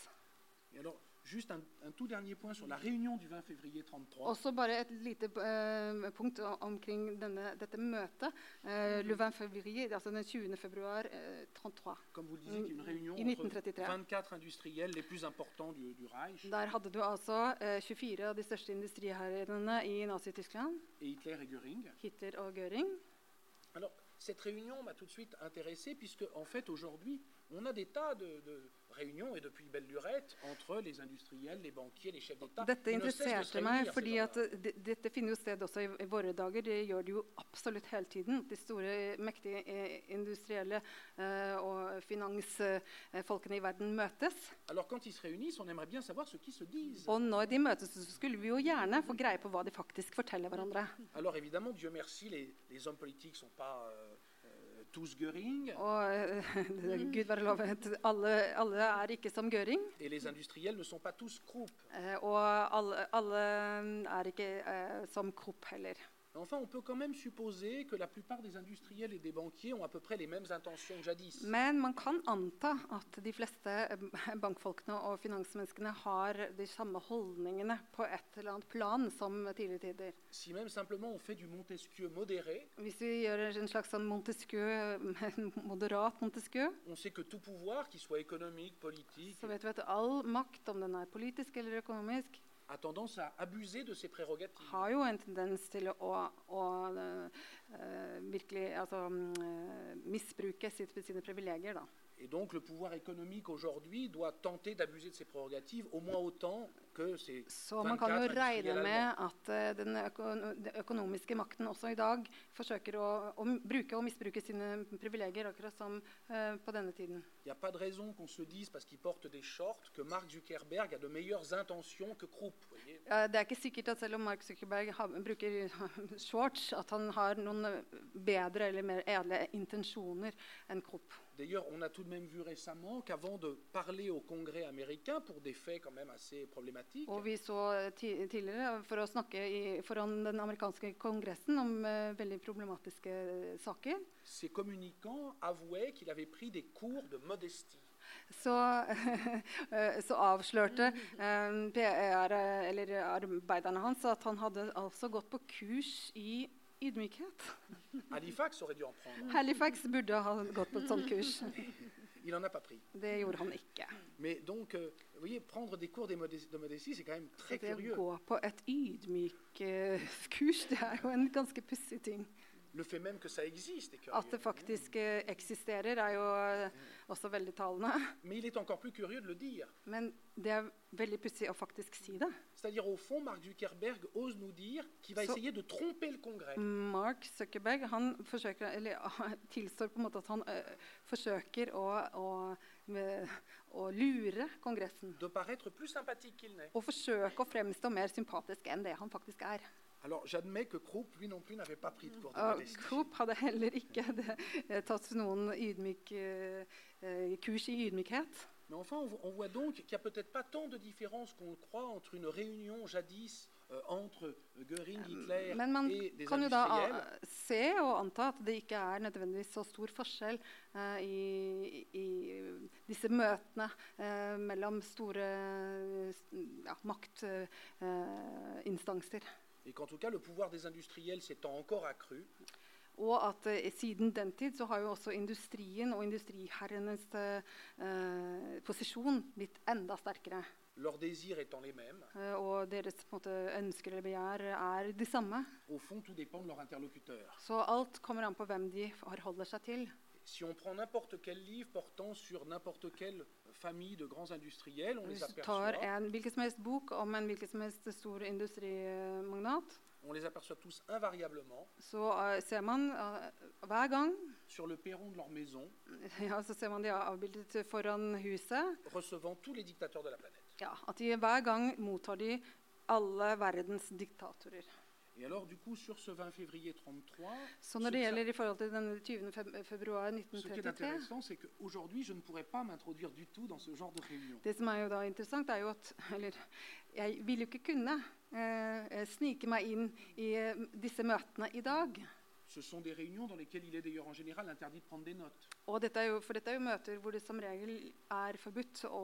B: Et alors, Juste un, un tout dernier point sur la réunion du 20 février 33.
A: Også bare et lite eh, punkt o- omkring denne, dette møtet. eh, le 20 février, altså den 20. februar eh, 33.
B: Comme vous le disiez, une réunion
A: I
B: entre
A: 1933.
B: 24 industriels les plus importants du, du Reich
A: Der hadde du altså 24 av de største industriherrene i Nazi-Tyskland.
B: et Hitler et Göring.
A: Hitler og Göring.
B: Alors, cette réunion m'a tout de suite intéressé puisque, en fait, aujourd'hui, on a des tas de, de réunions et depuis belle lurette entre les industriels, les banquiers, les chefs d'État.
A: Dette interesserte meg, fordi at det- dette finner jo sted også i, i våre dager. Det gjør det jo absolutt hele tiden. De store, mektige eh, industrielle eh, og finansfolkene i verden møtes.
B: Alors, quand ils se réunissent, on aimerait bien savoir ce qu'ils se disent.
A: Og når de møtes, så skulle vi jo gjerne få greie på hva de faktisk forteller hverandre.
B: Alors, évidemment, Dieu merci, les, les hommes politiques sont pas euh,
A: Og eh, (laughs) Gud være lovet, alle, alle er ikke som Göring.
B: et les ne sont pas tous
A: eh, Og alle, alle er ikke eh, som Krupp heller.
B: Mais Enfin, on peut quand même supposer que la plupart des industriels et des banquiers ont à peu près les mêmes intentions que jadis.
A: Men man kan anta at de fleste eh, bankfolkene og finansmenneskene har de samme holdningene på et eller annet plan som tidligere tider.
B: Si même simplement on fait du Montesquieu modéré,
A: Hvis vi gjør en slags sånn Montesquieu, (laughs) moderat Montesquieu,
B: on sait que tout pouvoir, qu'il soit économique, politique,
A: så vet vi at all makt, om den er politisk eller økonomisk,
B: a tendance à abuser de ses prérogatives.
A: har jo en tendens til å, å eh, virkelig altså, mm, eh, misbruke sitt, sine privilegier. Da.
B: Et donc le pouvoir économique aujourd'hui doit tenter d'abuser de ses prérogatives au moins autant
A: Så man kan jo
B: 24
A: regne med at eh, den, øko den økonomiske makten også i dag forsøker å, å bruke og misbruke sine privilegier, akkurat som eh, på denne tiden. Eh, det er ikke sikkert at selv om Mark Zuckerberg har, bruker shorts, at han har noen eh, bedre eller mer edle intensjoner enn Krupp.
B: D'ailleurs, on a tout de même vu récemment qu'avant de parler au Congrès américain pour des faits quand même assez problématiques,
A: Og vi så ti tidligere, for å snakke i, foran den amerikanske kongressen om eh, veldig problematiske saker,
B: ces communicants avouaient qu'il avait pris des cours de modestie.
A: så, (laughs) eh, så avslørte eh, PR, eller arbeiderne hans at han hadde altså gått på kurs i ydmykhet.
B: Halifax aurait dû en prendre.
A: Halifax burde ha gått på et sånt kurs.
B: Il n'en a pas pris.
A: Det gjorde han ikke.
B: Mais donc, euh, vous voyez, prendre des cours de modestie, c'est quand même très curieux.
A: det å gå på et ydmyk-kurs, det er jo en ganske pussig ting. At det faktisk eh, eksisterer, er jo eh, også veldig talende. (laughs) Men det er veldig pussig å faktisk si det.
B: Fond, Mark Zuckerberg
A: han forsøker, eller (laughs) tilstår på en måte at han ø, forsøker å, å, å lure Kongressen. Og forsøke å fremstå mer sympatisk enn det han faktisk er.
B: Alors j'admets que Krupp, lui non plus, n'avait pas pris de cours de modestie.
A: Coop hadde heller ikke eh, tatt noen ydmyk, eh, eh, kurs i ydmykhet.
B: Mais enfin, on, on voit donc qu'il n'y a peut-être pas tant de différence qu'on croit entre une réunion jadis euh, entre Göring, Hitler
A: Men man
B: et des
A: kan jo da se og anta at det ikke er nødvendigvis så stor forskjell eh, i, i disse møtene eh, mellom store eh, ja, maktinstanser.
B: Et qu'en tout cas, le pouvoir des industriels s'étant encore accru,
A: og at eh, siden den tid så har jo også industrien og industriherrenes eh, posisjon blitt enda sterkere.
B: leurs désirs étant les mêmes,
A: Eh, og deres på en måte, ønsker eller begjær er de samme.
B: au fond, tout dépend de leur interlocuteur.
A: Så alt kommer an på hvem de forholder seg til.
B: Si on prend n'importe quel livre portant sur n'importe quelle famille de grands industriels, on les
A: Hvis du tar en hvilken som helst bok om en hvilken som helst stor industrimagnat,
B: on les aperçoit tous invariablement
A: så eh, ser man eh, hver gang
B: sur le perron de leur maison, (laughs)
A: ja, så ser man de avbildet foran huset.
B: recevant tous les dictateurs de la planète.
A: Ja, at de hver gang mottar de alle verdens diktatorer.
B: Et alors, du coup, sur ce 20 février 33,
A: Så når
B: ce,
A: det
B: que ça-
A: gjelder i forhold til den 20. feb februar
B: ce qui est
A: 1933
B: intéressant, c'est qu'aujourd'hui, je ne pourrais pas m'introduire du tout dans ce genre de réunion.
A: Det som er jo da interessant, er jo at Eller jeg vil jo ikke kunne eh, snike meg inn i eh, disse møtene i dag.
B: Ce sont des réunions dans lesquelles il est d'ailleurs en général interdit de prendre des notes.
A: Og dette er jo, for dette er jo møter hvor det som regel er forbudt å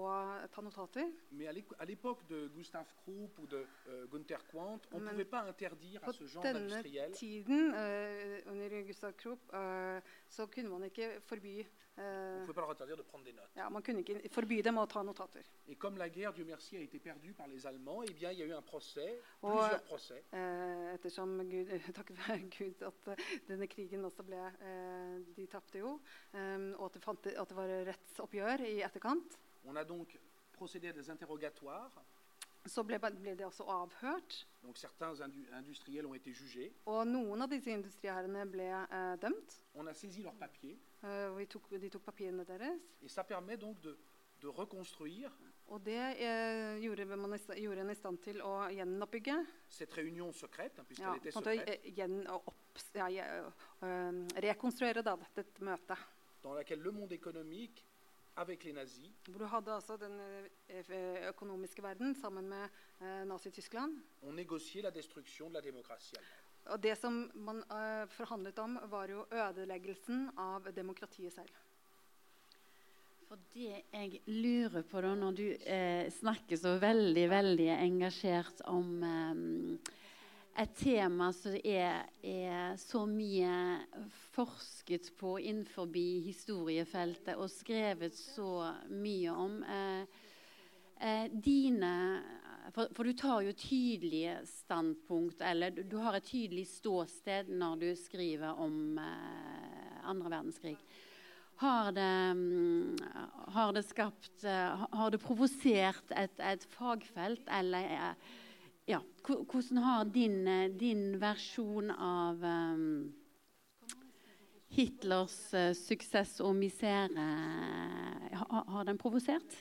A: ta notater.
B: Mais à l'époque de Gustav Krupp ou de euh, Gunther Quandt, on ne
A: Men
B: pouvait pas interdire à
A: På
B: ce genre
A: denne tiden, uh, under Gustav Krupp, uh, så kunne man ikke forby
B: on pas leur interdire de prendre des notes.
A: ja, Man kunne ikke forby dem å ta notater.
B: Et comme la guerre, Dieu merci, a été perdue par les Allemands, eh bien, il y a eu un procès,
A: Og-
B: plusieurs procès,
A: Eh, ettersom Gud, (laughs) takk være Gud at eh, denne krigen også ble eh, De tapte jo. eh, og at det, fant, at det var rettsoppgjør i etterkant.
B: On a donc procédé à des interrogatoires.
A: Så ble, ble de også avhørt.
B: Donc indu-.
A: Og noen av disse industriherrene ble eh, dømt. Og vi tok, de tok papirene deres.
B: De, de
A: Og det eh, gjorde, man gjorde en i stand til å gjenoppbygge.
B: secrète,
A: Ja, eh, gjen, opp, ja, eh, rekonstruere da, dette møtet.
B: dans laquelle le monde économique, avec les nazis,
A: Hvor du hadde altså den eh, økonomiske verden sammen med eh, Nazi-Tyskland. Og det som man eh, forhandlet om, var jo ødeleggelsen av demokratiet selv.
C: For det jeg lurer på da, når du eh, snakker så veldig, veldig engasjert om eh, et tema som er, er så mye forsket på innenfor historiefeltet og skrevet så mye om eh, eh, dine for, for du tar jo tydelige standpunkt, eller du, du har et tydelig ståsted når du skriver om eh, andre verdenskrig. Har det, mm, har det skapt eh, Har det provosert et, et fagfelt, eller eh, ja, Hvordan har din, eh, din versjon av um, Hitlers uh, suksess og misere eh, ha- Har den provosert?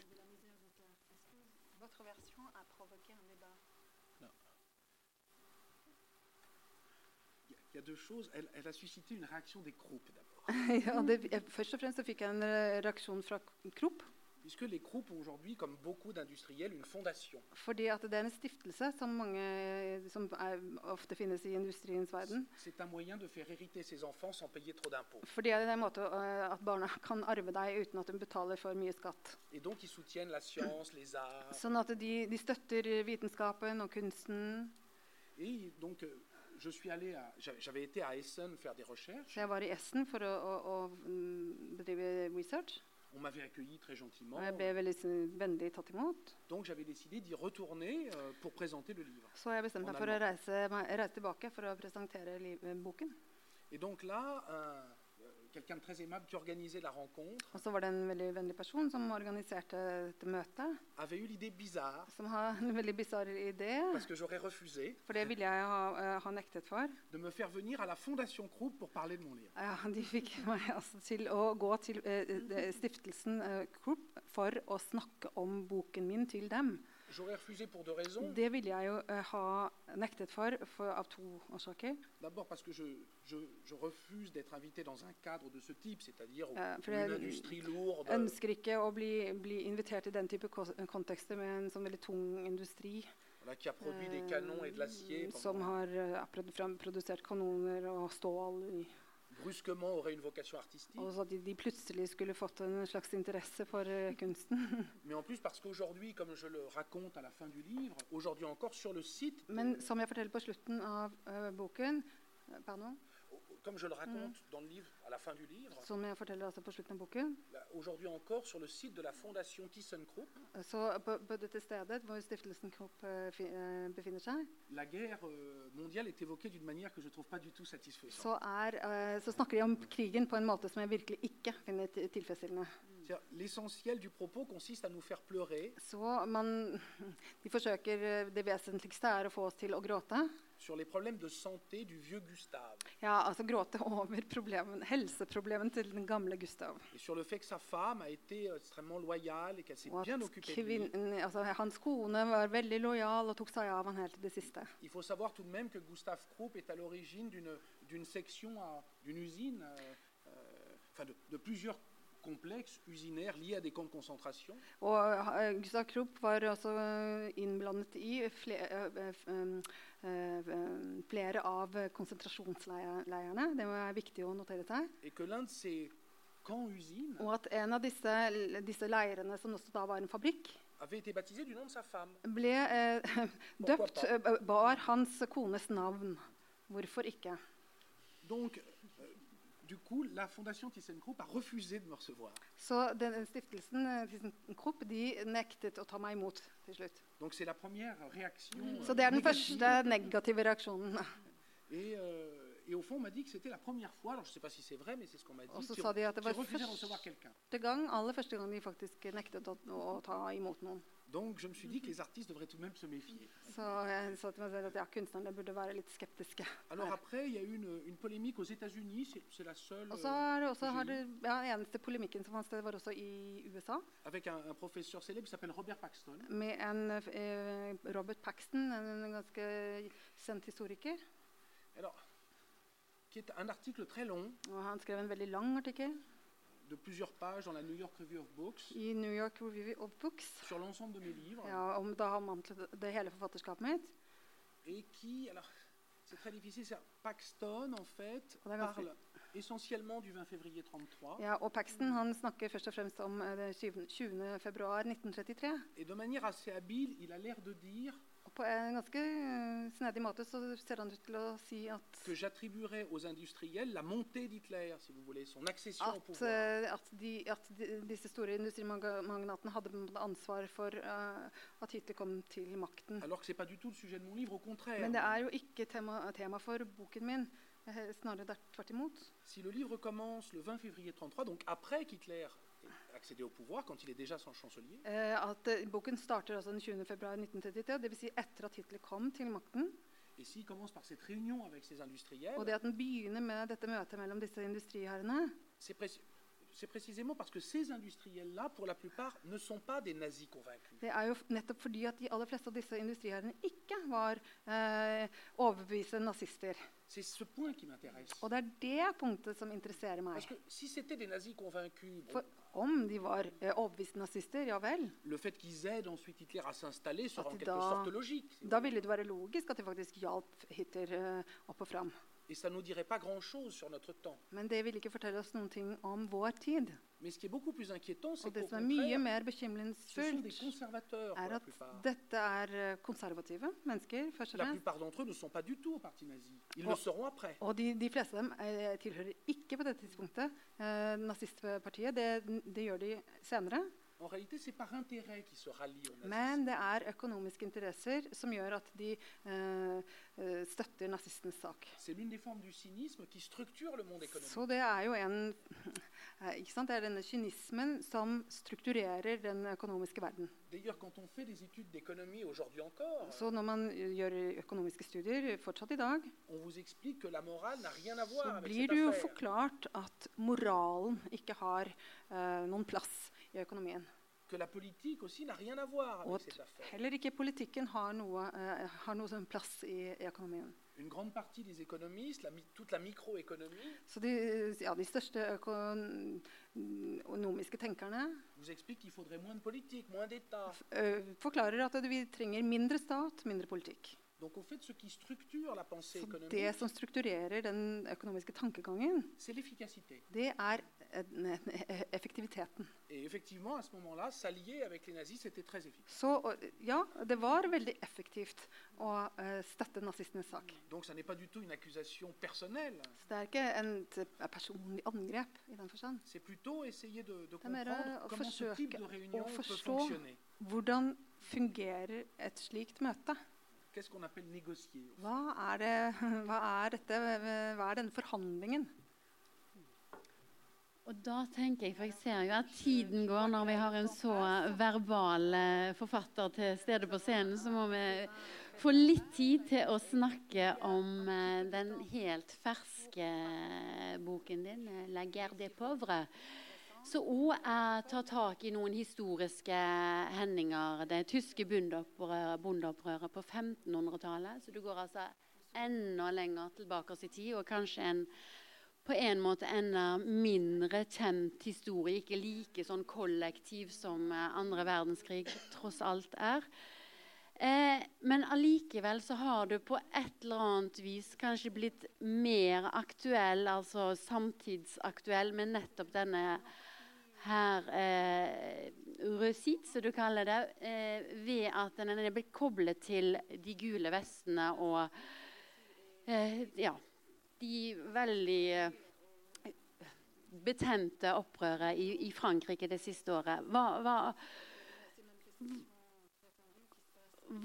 B: Il y a- il y a deux choses. Elle, elle a suscité une réaction des groupes d'abord. (laughs)
A: ja, det, først og fremst så fikk jeg en reaksjon fra Kropp.
B: Puisque les groupes ont aujourd'hui, comme beaucoup d'industriels, une fondation.
A: Fordi at det er en stiftelse som, mange, eh, som er, ofte finnes i industriens verden.
B: C'est un moyen de faire hériter ses enfants sans payer trop d'impôts.
A: Fordi det er en måte eh, at barna (laughs) kan arve deg uten at de betaler for mye skatt.
B: Et donc, ils soutiennent la science, les arts.
A: Sånn at de, de støtter vitenskapen og kunsten.
B: Et donc, euh, je suis allé j'avais été à Essen faire des recherches.
A: Så jeg var i Essen for å, å, å mm, bedrive research.
B: on m'avait accueilli très gentiment. Donc j'avais décidé d'y retourner euh, pour présenter le livre.
A: En
B: Et donc là, quelqu'un de très aimable qui organisait la rencontre
A: Og så var det en veldig vennlig person som organiserte dette møtet.
B: avait eu l'idée bizarre,
A: Som har en veldig bizarr idé.
B: parce que j'aurais refusé,
A: For det ville jeg ha, eh, ha nektet for.
B: de me faire venir à la Fondation Krupp pour parler de mon livre.
A: Ja, de fikk meg altså til å gå til eh, eh, stiftelsen eh, Krupp for å snakke om boken min til dem. Det ville jeg jo eh, ha nektet for, for av to årsaker.
B: Parce que je, je, je refuse d'être dans un cadre de ce type, c'est-à-dire où-
A: Euh, for
B: une
A: jeg-
B: industrie lourde,
A: ønsker ikke å bli, bli invitert i den type kontekster med en sånn veldig tung industri
B: voilà,
A: eh, som har eh, produsert kanoner og stål. i-
B: brusquement aurait une vocation artistique.
A: Og så at de, de plutselig skulle fått en slags interesse for eh, kunsten. (laughs)
B: Mais en plus parce qu'aujourd'hui, comme je le raconte à la fin du livre, aujourd'hui encore sur le site,
A: Men som jeg forteller på slutten av eh, boken eh, Pardon?
B: Comme je le raconte dans le livre, à la fin du livre,
A: Som jeg forteller altså på slutten av boken,
B: là, aujourd'hui encore sur le site de la Fondation ThyssenKrupp,
A: eh, så på, på dette stedet hvor stiftelsen Kropp eh, fi- eh, befinner seg,
B: la guerre euh, mondiale est évoquée d'une manière que je ne trouve pas du tout satisfaisante.
A: så, er, eh, så snakker de om krigen på en måte som jeg virkelig ikke finner ti- tilfredsstillende.
B: C'est-à-dire, L'essentiel du propos consiste à nous faire pleurer
A: Så man, de forsøker eh, Det vesentligste er å få oss til å gråte.
B: Sur les problèmes de santé du vieux Gustave
A: Ja, altså gråte over problemen, helseproblemen til den gamle Gustav.
B: et sur le fait que sa femme a été extrêmement loyale et qu'elle s'est
A: Og
B: bien
A: at
B: occupée de lui.
A: kvinnen, altså hans kone var veldig lojal og tok seg av han helt til det siste.
B: Il faut savoir tout de même que Gustave Krupp est à l'origine d'une d'une section, à- d'une usine, euh, euh, enfin de, de plusieurs complexes, usinaires, liés à des camps de concentration.
A: Og eh, Gustav Krupp var også eh, innblandet i flere, eh, flere av konsentrasjonsleirene. Det er viktig å notere seg.
B: Et que l'un de ces camps-usines
A: Og at en av disse, disse leirene, som også da var en fabrikk,
B: avait été baptisé du nom de sa femme.
A: ble eh, (laughs) døpt, bar hans kones navn. Hvorfor ikke?
B: Donc, du coup, la fondation ThyssenKrupp a refusé de me recevoir.
A: Så den stiftelsen eh, ThyssenKrupp de nektet å ta meg imot til slutt.
B: Donc, c'est la première réaction. Mm.
A: Så det er den
B: négative.
A: første negative reaksjonen.
B: Et, euh, et au fond, on m'a dit que c'était la première fois, alors je ne sais pas si c'est vrai, mais c'est ce qu'on m'a dit,
A: så sa de
B: recevoir quelqu'un.
A: aller første gang de faktisk nektet å, å ta imot noen.
B: Donc, je me suis dit que les artistes devraient tout de même se méfier.
A: Så jeg sa til meg selv at ja, kunstnerne burde være litt skeptiske.
B: Alors après, il y a eu une, une polémique aux États-Unis, c'est- c'est la seule,
A: Og så
B: euh,
A: er det også,
B: j'ai
A: har
B: eu,
A: det, ja, eneste polemikken som fant sted, var også i USA.
B: avec un, un professeur célèbre qui s'appelle Robert Paxton.
A: Med en eh, Robert Paxton, en ganske kjent historiker.
B: Alors, qui est un article très long, de plusieurs pages dans la New York Review of Books,
A: i New York Review of Books.
B: Sur l'ensemble de mes livres,
A: ja, om da han omtalte det hele forfatterskapet mitt.
B: et qui, alors, c'est très difficile, c'est- Paxton, en fait, parle essentiellement du 20 février 33,
A: Ja, og Paxton han snakker først og fremst om eh, det 20. 20. februar 1933.
B: et de manière assez habile, il a l'air de dire
A: Og på en ganske eh, snedig måte så ser han ut til å si at at, eh, at, de, at de, disse store industrimagnatene hadde ansvar for uh, at Hitler kom til makten. Men det er jo ikke tema, tema for boken min. Eh, tvert imot.
B: Si le livre commence le 20 février 33, donc après qu'Hitler ait accédé au pouvoir, quand il est déjà son chancelier,
A: Eh, at eh, Boken starter altså den 20. februar 1933, dvs. Si etter at Hitler kom til makten.
B: et s'il commence par cette réunion avec ces industriels,
A: Og det at den begynner med dette møtet mellom disse industriherrene,
B: c'est préci- c'est précisément parce que ces industriels-là, pour la plupart, ne sont pas des nazis convaincus.
A: det er jo nettopp fordi at de aller fleste av disse industriherrene ikke var eh, overbeviste nazister.
B: C'est ce point qui m'intéresse.
A: Og det er det punktet som interesserer meg.
B: Parce que si c'était des nazis convaincus, bon,
A: For om de var eh, overbeviste nazister, ja vel,
B: le fait qu'ils aident ensuite Hitler à s'installer serait
A: At
B: en
A: de
B: quelque
A: da-
B: sorte logique.
A: da ville det være logisk at de faktisk hjalp Hitler eh, opp og fram.
B: Et ça nous dirait pas grand-chose sur notre temps.
A: Men det vil ikke fortelle oss noen ting om vår tid.
B: Mais ce qui est beaucoup plus inquiétant, c'est
A: Og det
B: qu'au
A: som er mye
B: contraire,
A: mer
B: ce sont des
A: bekymringsfullt,
B: conservateurs pour
A: er
B: la
A: at
B: plupart.
A: dette er eh, konservative mennesker, først og
B: La
A: fremst.
B: plupart d'entre eux ne sont pas du tout au parti nazi. Ils
A: Oh.
B: le seront après.
A: Og de, de fleste av dem eh, tilhører ikke på dette tidspunktet eh, nazistpartiet. Det, det gjør de senere. Men det er økonomiske interesser som gjør at de eh, eh, støtter nazistenes sak. Så det er jo en (laughs) eh, ikke sant? Det er denne kynismen som strukturerer den økonomiske verden. Så når man gjør økonomiske studier fortsatt i dag, så blir det jo forklart at moralen ikke har eh, noen plass i økonomien. Og heller ikke politikken har noe, uh, har noe sånn plass i, i økonomien. Så de, ja, de største økonomiske tenkerne eh, forklarer at vi trenger mindre stat, mindre politikk. Så det som strukturerer den økonomiske tankegangen, det er effektiviteten.
B: Et très efficace.
A: Så ja, det var veldig effektivt å eh, støtte nazistenes sak.
B: Donc.
A: Så det er ikke en personlig angrep i den forstand. Det er mer å
B: type de
A: forsøke å forstå hvordan fungerer et slikt møte. Hva er, det, (laughs) hva er dette, hva er denne forhandlingen?
C: Og da tenker jeg, for jeg ser jo at tiden går når vi har en så verbal eh, forfatter til stede på scenen, så må vi få litt tid til å snakke om eh, den helt ferske boken din, eh, 'La guerre des pauvres'. Så òg tar tak i noen historiske hendinger. Det tyske bondeopprøret på 1500-tallet. Så du går altså enda lenger tilbake i tid, og kanskje en på en måte enda mindre kjent historie, ikke like sånn kollektiv som eh, andre verdenskrig tross alt er. Eh, men allikevel så har du på et eller annet vis kanskje blitt mer aktuell, altså samtidsaktuell, med nettopp denne her eh, uresit, som du kaller det, eh, ved at den er blitt koblet til de gule vestene og eh, ja, de veldig eh, betente opprøret i, i, Frankrike det siste året. var, var,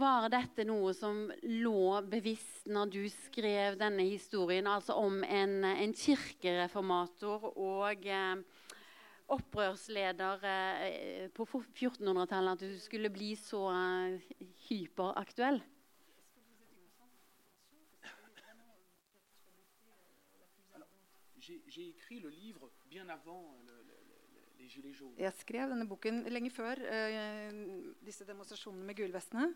C: var dette noe som lå bevisst når du skrev denne historien, altså om en, en kirkereformator og eh, opprørsleder eh, på 1400-tallet, at du skulle bli så eh, hyperaktuell?
B: J'ai écrit le livre bien avant le,
A: jeg skrev denne boken lenge før uh, disse demonstrasjonene med gulvestene.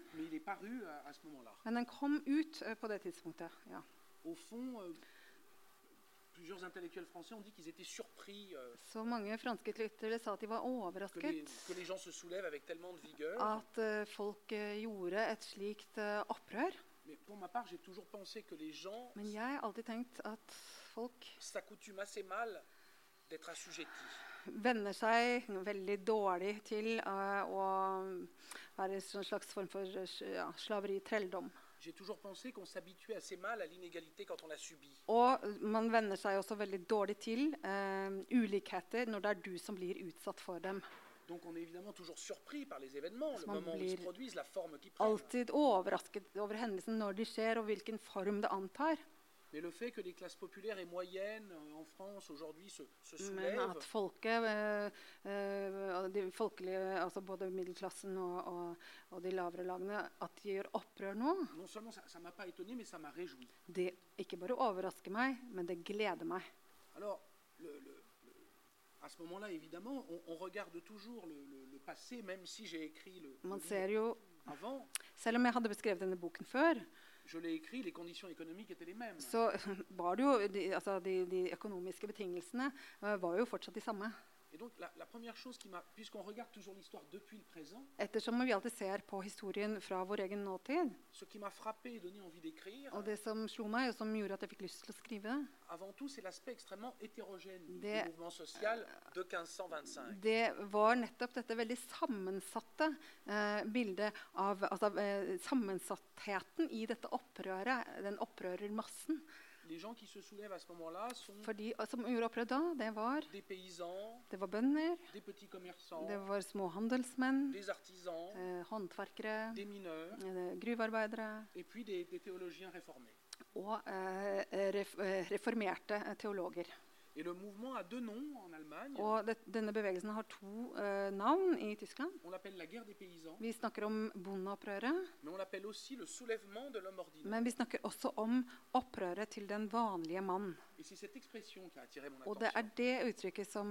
A: Men den kom ut uh, på det tidspunktet. ja.
B: Fond, euh, surpris euh,
A: Så mange franske intellektuelle sa at de var overrasket
B: que les, que les vigueur.
A: at uh, folk uh, gjorde et slikt uh, opprør.
B: Part,
A: Men jeg har alltid tenkt at folk venner seg veldig dårlig til uh, å være en slags form for ja, slaveri, trelldom. Og man venner seg også veldig dårlig til uh, ulikheter når det er du som blir utsatt for dem.
B: Donc on est évidemment toujours surpris par les événements, le moment où ils se produisent, la forme qu'ils
A: prennent. alltid overrasket over hendelsen når de skjer, og hvilken form det antar.
B: Mais le fait que les classes populaires et moyennes euh, en France aujourd'hui se, se soulèvent
A: Men at folket, de folkelige, altså både middelklassen og, og, og, de lavere lagene, at de gjør opprør nå
B: Non seulement ça, m'a pas étonné, mais ça m'a réjoui.
A: Det ikke bare overrasker meg, men det gleder meg.
B: Alors, le, le, à ce moment-là, évidemment, on, on, regarde toujours le, le passé, même si j'ai écrit le,
A: Man ser jo,
B: avant.
A: Selv om jeg hadde beskrevet denne boken før, Så (laughs) var det jo, de, altså de, de økonomiske betingelsene uh, var jo fortsatt de samme.
B: Et donc, la, la première chose qui m'a, puisqu'on regarde toujours l'histoire depuis le présent,
A: Ettersom vi alltid ser på historien fra vår egen nåtid,
B: ce qui m'a frappé et donné envie d'écrire,
A: og det som slo meg, og som gjorde at jeg fikk lyst til å skrive,
B: avant tout, c'est l'aspect extrêmement hétérogène du det, mouvement social de 1525.
A: Det var nettopp dette veldig sammensatte eh, bildet av altså, eh, sammensattheten i dette opprøret, den opprørermassen.
B: Les gens qui se soulèvent à ce moment-là sont
A: For de som gjorde opprør da, det var, det var bønder, det var små handelsmenn,
B: artisans,
A: eh, håndverkere,
B: mineurs,
A: eh, gruvearbeidere
B: des, des
A: og eh, ref, eh, reformerte teologer. Og det, denne bevegelsen har to uh, navn i Tyskland. Vi snakker om bondeopprøret. Men vi snakker også om opprøret til den vanlige mann. Og det er det uttrykket som,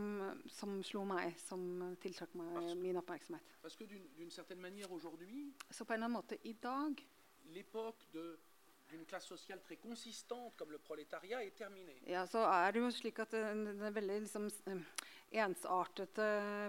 A: som slo meg, som tiltrakk meg
B: Parce-
A: min oppmerksomhet.
B: Parce
A: Så på en eller annen måte i dag
B: l'époque de d'une klasse sosial très consistante comme le prolétariat est terminée.
A: ja, så er det jo slik at den, den veldig liksom, eh, ensartete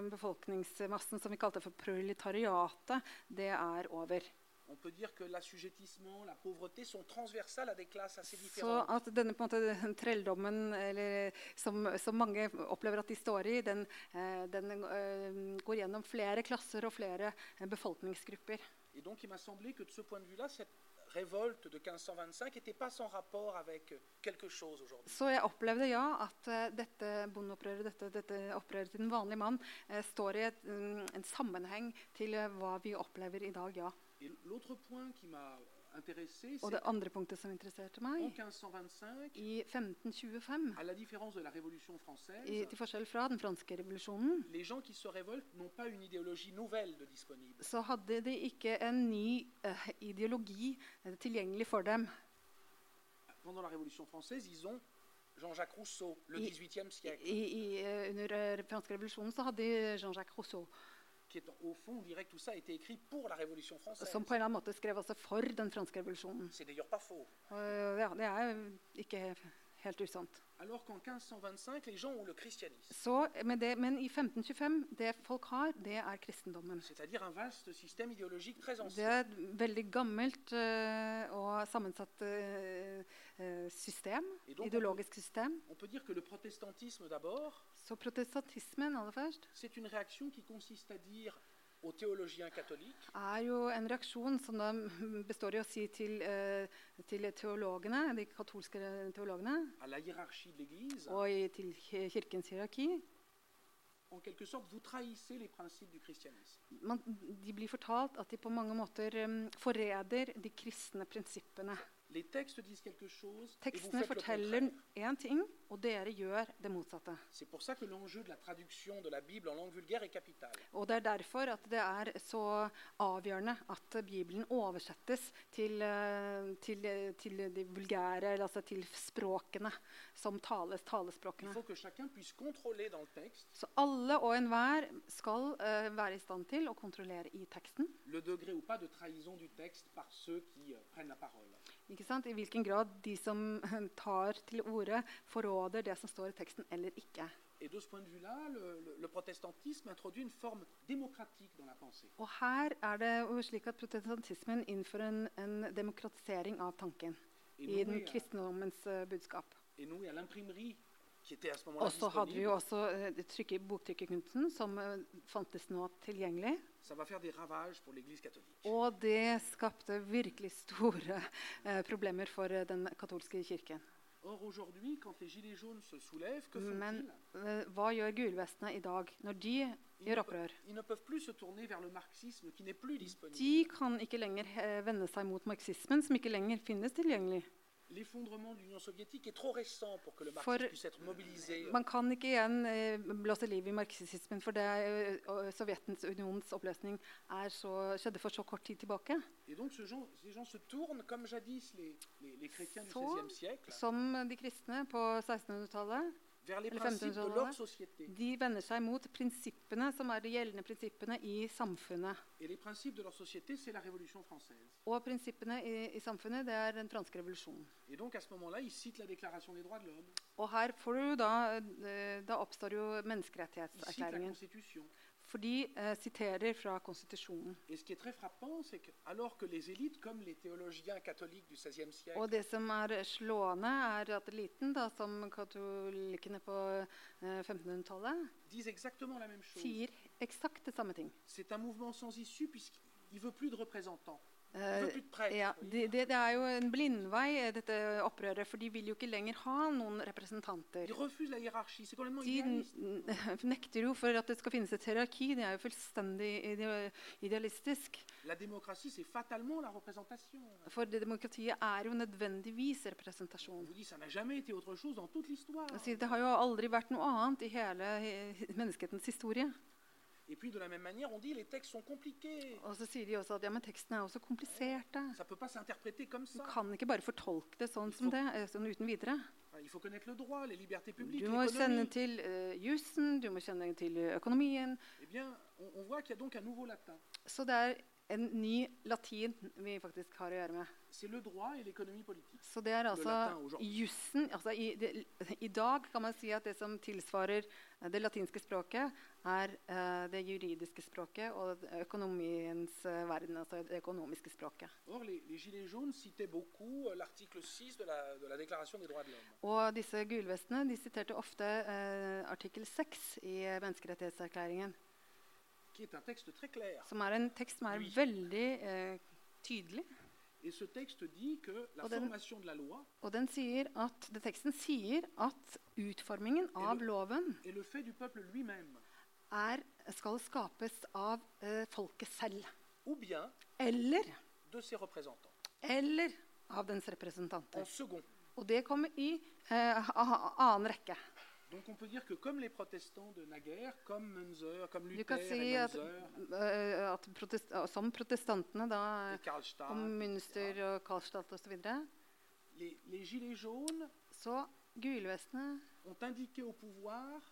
A: befolkningsmassen som vi kalte for proletariatet, det er over.
B: On peut dire que l'assujettissement, la pauvreté sont transversales à des classes assez
A: Så at denne på en måte, den trelldommen eller, som, som mange opplever at de står i, den, eh, den uh, går gjennom flere klasser og flere befolkningsgrupper.
B: Et donc il m'a semblé que de ce point de vue-là, cette révolte de 1525 n'était pas sans rapport avec quelque chose aujourd'hui.
A: Så jeg opplevde ja at eh, dette bondeopprøret, dette, dette opprøret til den vanlige mann, eh, står i et, mm, en sammenheng til eh, hva vi opplever i dag, ja.
B: Et l'autre point qui m'a
A: Og det andre punktet som interesserte meg, i 1525,
B: à la différence de la Révolution française,
A: i, til forskjell fra den franske revolusjonen, så hadde de ikke en ny uh, ideologi eh, tilgjengelig for dem.
B: Jean-Jacques Rousseau, le
A: I-
B: siècle,
A: I, i, eh, under den franske revolusjonen så hadde de Jean-Jacques Rousseau,
B: qui est au fond, on dirait que tout ça a été écrit pour la Révolution française.
A: som på en eller annen måte skrev altså for den franske revolusjonen.
B: C'est d'ailleurs pas faux.
A: Ja, det er ikke helt usant.
B: alors qu'en 1525, les gens ont le christianisme,
A: Så, med det, men i 1525, det folk har, det er kristendommen.
B: c'est-à-dire un vaste système idéologique très
A: Det
B: ancien.
A: er et veldig gammelt og sammensatt system,
B: Et donc, on
A: ideologisk system.
B: On peut dire que le protestantisme d'abord,
A: Så protestantismen aller først
B: c'est une réaction qui consiste à dire aux théologiens catholiques,
A: er jo en reaksjon som da (laughs) består i å si til, eh, til teologene, de katolske teologene
B: à la hiérarchie de l'Église,
A: og i, til ki- kirkens hierarki
B: en quelque sorte, vous trahissez les principes du christianisme.
A: man, De blir fortalt at de på mange måter eh, forræder de kristne prinsippene. Tekstene forteller én ting, og dere gjør det motsatte. Og Det er derfor at det er så avgjørende at Bibelen oversettes til, eh, til, til de vulgære, altså til språkene som tales, talespråkene. Så alle og enhver skal uh, være i stand til å kontrollere i teksten.
B: le degré ou pas de trahison du texte par ceux qui euh, prennent la parole.
A: I hvilken grad de som (laughs) tar til orde, forråder det som står i teksten, eller ikke. Og her er det slik at protestantismen innfører en, en demokratisering av tanken i den kristendommens eh, budskap.
B: et nous, et à l'imprimerie,
A: Og så hadde vi jo også eh, trykke, boktrykkerkunsten, som eh, fantes nå tilgjengelig. Og det skapte virkelig store eh, problemer for eh, den katolske kirken. Men hva gjør gulvestene i dag når de gjør opprør? De kan ikke lenger vende seg mot marxismen, som ikke lenger finnes tilgjengelig. For-. Man kan ikke igjen eh, blåse liv i marxismen, for det eh, Sovjetens unions oppløsning er så, skjedde for så kort tid tilbake. Så- Som de kristne på 1600-tallet.
B: De
A: 1500-tallet. De vender seg mot prinsippene som er de gjeldende prinsippene i samfunnet. Og prinsippene i, i samfunnet, det er den franske revolusjonen. Og her får du da, eh, da oppstår jo menneskerettighetserklæringen. For de eh, siterer fra konstitusjonen. Og det som er slående, er at eliten, da, som katolikkene på eh, 1500-tallet,
B: disent exactement la même chose.
A: sier eksakt det samme ting.
B: C'est un mouvement sans issue puisqu'il veut plus de représentants.
A: Eh, ja, det, det, er jo en blindvei, eh, dette opprøret, for de vil jo ikke lenger ha noen representanter. De (laughs) nekter jo for at det skal finnes et hierarki. Det er jo fullstendig idealistisk. For det demokratiet er jo nødvendigvis representasjon. det har jo aldri vært noe annet i hele eh, menneskehetens historie.
B: Et puis, de la même manière, on dit, les textes sont compliqués.
A: Og så sier de også at ja, men teksten er også kompliserte.
B: Ça peut pas s'interpréter comme
A: Du
B: ça.
A: kan ikke bare fortolke det sånn som det, eh, sånn uten videre.
B: Il faut connaître le droit, les libertés publiques,
A: Du må kjenne
B: l'économie.
A: til uh, jussen, du må kjenne til eh, økonomien.
B: Eh bien, on, on voit qu'il y a donc un nouveau latin.
A: Så det er en ny latin vi faktisk har å gjøre med. Så det er altså jussen altså i, I dag kan man si at det som tilsvarer eh, det latinske språket, er uh, det juridiske språket og økonomiens uh, verden, altså det økonomiske språket.
B: Or, les, les Gilets jaunes citaient beaucoup 6 de la, de la des de.
A: Og disse gulvestene de siterte ofte uh, artikkel 6 i menneskerettighetserklæringen,
B: qui est un texte très clair.
A: Som er en tekst som er veldig eh, tydelig. Og den- Og den sier at, det teksten sier at utformingen av loven er, skal skapes av eh, folket selv. Eller, eller av dens representanter. Og det kommer i eh, annen rekke.
B: Donc on peut dire que comme les protestants de naguère, comme Münzer, comme Luther
A: si
B: et
A: at,
B: Münzer,
A: eh, at protest, som protestantene, da,
B: et Karlstadt,
A: og Münster og Karlstadt osv.,
B: les, les gilets jaunes
A: så gulvestene
B: ont indiqué au pouvoir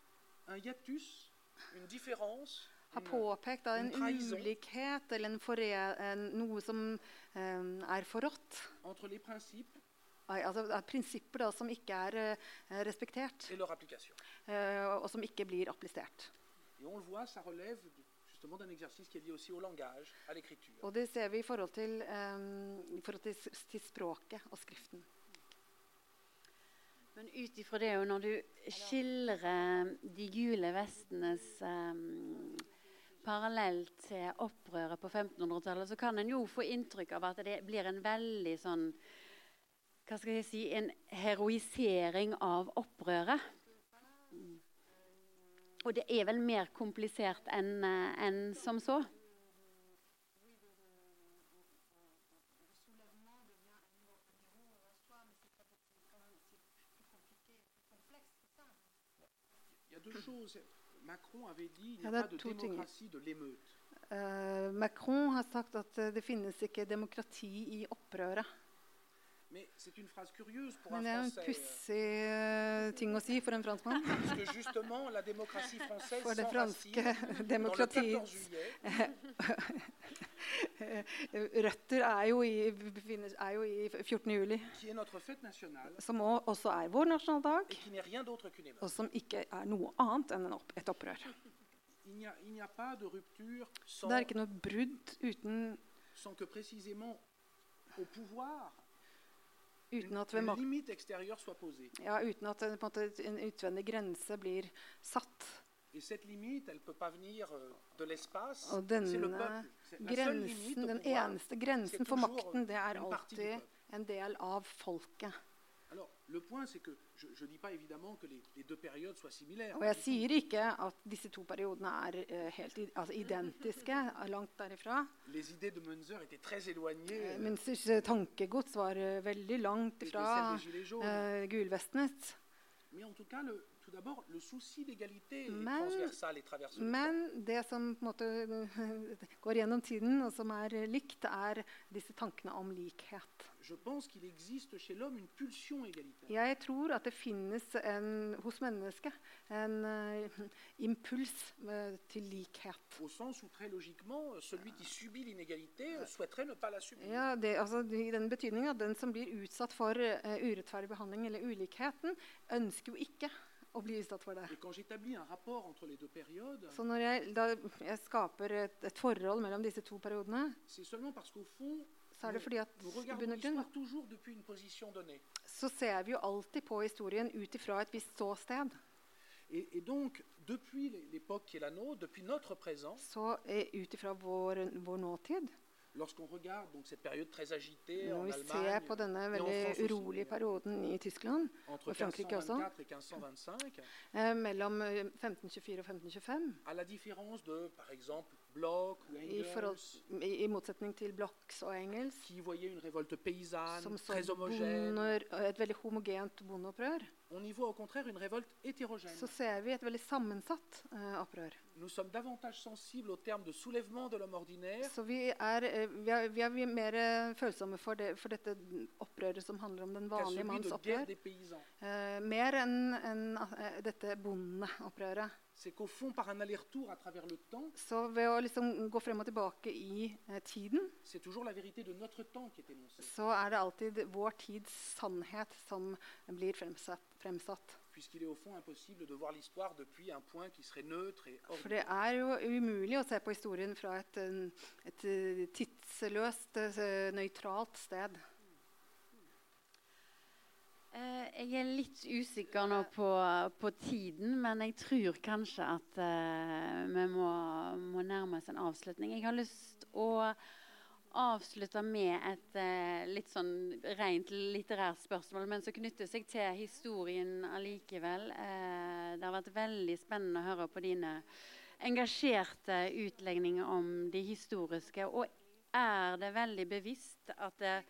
B: un hiatus, une différence,
A: har påpekt en
B: en
A: ulikhet eller en fore, en, noe som um, er forrådt altså, det er prinsipper da, som ikke er eh, respektert, eh, og som ikke blir applisert.
B: Langage.
A: Og det ser vi i forhold til, um, i forhold til, til språket og skriften.
C: Men ut ifra det, og når du skildrer de gule vestenes um, parallell til opprøret på 1500-tallet, så kan en jo få inntrykk av at det blir en veldig sånn Hva skal jeg si En heroisering av opprøret. Og det er vel mer komplisert enn en som så.
B: Il y a deux choses. Macron avait dit qu'il
A: Ja, det er to ting.
B: démocratie de l'émeute.
A: Eh, Macron har sagt at eh, det finnes ikke demokrati i opprøret.
B: Mais c'est une phrase curieuse pour
A: Men det er en pussig eh, ting å si for en franskmann. (laughs) For det franske
B: demokratiets
A: demokratiet
B: 14 juillet, (laughs)
A: Røtter er jo, i, er jo i 14. juli, som også er vår nasjonaldag, og som ikke er noe annet enn et opprør. Det er ikke noe brudd uten,
B: sans que précisément au pouvoir,
A: uten at, ved ja, uten at en, måte, en utvendig grense blir satt.
B: Limite, euh,
A: Og denne grensen, den eneste grensen for makten, det er alltid en del av folket. Og jeg sier ikke at disse to periodene er eh, helt altså identiske, (laughs) langt derifra.
B: Éloignées
A: Eh,
B: euh,
A: Mens tankegods var eh, veldig langt
B: jaunes.
A: eh, gulvestenes.
B: Mais en tout cas, le- tout d'abord, le souci d'égalité est
A: Men-. Men det som måte (laughs) går gjennom tiden, og som er likt, er disse tankene om likhet.
B: Je pense qu'il existe chez l'homme une pulsion égalitaire.
A: Jeg tror at det finnes en, hos mennesket en uh, impuls eh, til likhet. Ja, det, altså, I den betydning at den som blir utsatt for uh, urettferdig behandling eller ulikheten, ønsker jo ikke å bli utsatt for det. Så når jeg, da jeg skaper et, et forhold mellom disse to periodene, så er det fordi at bunn og grunn
B: l'histoire toujours depuis une position donnée.
A: så ser vi jo alltid på historien ut ifra et visst ståsted.
B: Et, et donc, depuis l'é- l'époque qui est la nôtre, depuis notre présent,
A: Så ut ifra vår, vår nåtid,
B: lorsqu'on regarde donc cette période très agitée
A: når
B: en
A: vi ser
B: Allemagne,
A: på denne
B: et en
A: veldig
B: France aussi,
A: urolige perioden i Tyskland,
B: entre
A: og Frankrike også.
B: 1524 et 1525,
A: eh, mellom eh, 1524 og 1525,
B: à la différence de, par exemple, Bloch ou
A: i, forhold, i, i motsetning til Blocks og Engels,
B: qui voyaient une révolte paysanne,
A: som så
B: très homogène,
A: bonder, et veldig homogent bondeopprør,
B: on y voit au contraire une révolte hétérogène.
A: så ser vi et veldig sammensatt uh, opprør.
B: Nous sommes davantage sensibles au terme de soulèvement de l'homme ordinaire
A: Så vi er, eh, vi er, vi er vi er mer eh, følsomme for, det, for dette opprøret som handler om den vanlige manns opprør. Eh, mer enn en, uh, dette bondeopprøret.
B: C'est qu'au fond, par un aller-retour à travers le temps,
A: Så ved å liksom gå frem og tilbake i eh, tiden,
B: c'est toujours la vérité de notre temps qui est énoncée.
A: så er det alltid vår tids sannhet som blir fremsatt. fremsatt.
B: Puisqu'il est au fond impossible de voir l'histoire depuis un point qui serait neutre et
A: For det er jo umulig å se på historien fra et, et eh, tidsløst, eh, nøytralt sted.
C: Eh, jeg er litt usikker nå på, på tiden, men jeg tror kanskje at eh, vi må, må nærme oss en avslutning. Jeg har lyst å avslutte med et eh, litt sånn rent litterært spørsmål, men som knytter seg til historien allikevel. Det har vært veldig spennende å høre på dine engasjerte utlegninger om de historiske. Og er det veldig bevisst at eh,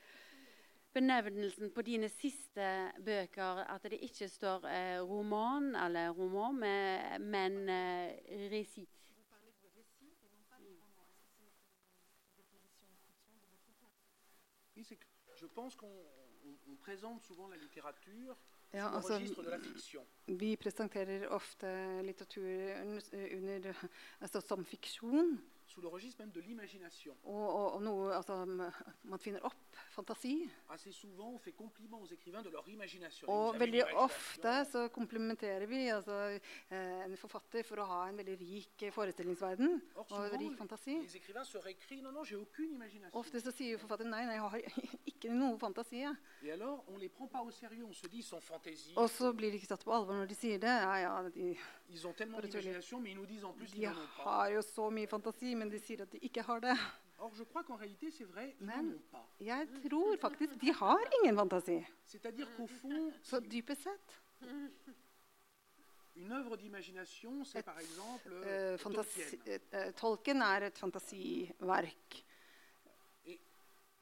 C: benevnelsen på dine siste bøker at det ikke står eh, roman eller roman, med, men eh,
B: littérature
A: Ja, altså,
B: registre de la fiction.
A: vi presenterer ofte litteratur under, altså som fiksjon.
B: Sous le registre même de l'imagination.
A: Og, og, og altså, man finner opp fantasi.
B: Assez souvent, on fait compliment aux écrivains de leur imagination.
A: Og veldig ofte så komplementerer vi altså, eh, en forfatter for å ha en veldig rik forestillingsverden
B: Or,
A: og
B: souvent,
A: rik fantasi.
B: les écrivains se récrient Non, non, j'ai aucune imagination.
A: Ofte så sier forfatteren nei, nei, jeg har (laughs) ikke noe fantasi. Ja.
B: Et alors, on les prend pas au sérieux. On se dit, ils sont fantaisies.
A: Og så blir de ikke tatt på alvor når de sier det. Ja, ja, de,
B: Ils ont tellement d'imagination, mais ils nous disent en plus qu'ils
A: de
B: n'en ont pas.
A: har jo så mye fantasi, men de sier at de ikke har det.
B: Or, je crois qu'en réalité, c'est vrai, ils
A: Men-. Jeg tror faktisk de har ingen fantasi.
B: C'est-à-dire qu'au fond, (laughs)
A: Så dypest sett
B: une œuvre d'imagination, c'est par exemple
A: eh,
B: euh,
A: fantasi,
B: Tolkien.
A: Tolken er et fantasiverk.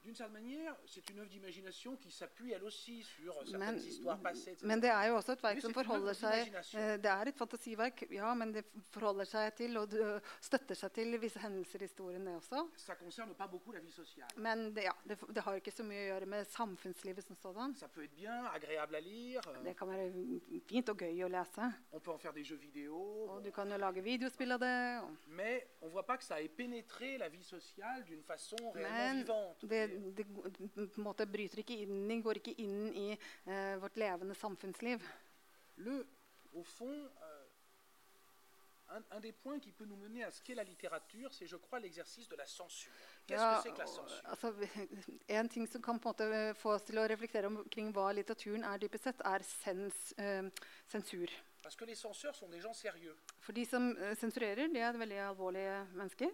B: D'une certaine manière, c'est une œuvre d'imagination qui s'appuie elle aussi sur certaines
A: Men,
B: passées.
A: men det er jo også et verk som forholder seg eh, Det er et fantasiverk, ja, men det forholder seg til og støtter seg til visse hendelser i historien, det også.
B: Ça concerne pas beaucoup la vie sociale.
A: Men det, ja, det, det har ikke så mye å gjøre med samfunnslivet som sådan.
B: Ça peut être bien, agréable à lire.
A: Det kan være fint og gøy å lese.
B: On peut en faire des jeux vidéo.
A: Og du kan jo lage videospill av det. Og,
B: Mais on voit pas que ça ait pénétré la vie sociale d'une façon réellement
A: men
B: vivante.
A: det, det på en måte bryter ikke inn, i- går ikke inn i eh, vårt levende samfunnsliv.
B: Le, au fond, euh, un, un des points qui peut nous mener à ce qu'est la littérature, c'est, je crois, l'exercice de la censure. Qu'est-ce
A: Ja,
B: que c'est que la censure
A: altså, (laughs) en ting som kan på en måte få oss til å reflektere omkring hva litteraturen er dypest sett, er sens, eh, sensur.
B: Parce que les censeurs sont des gens sérieux.
A: For de som eh, sensurerer, de er veldig alvorlige mennesker.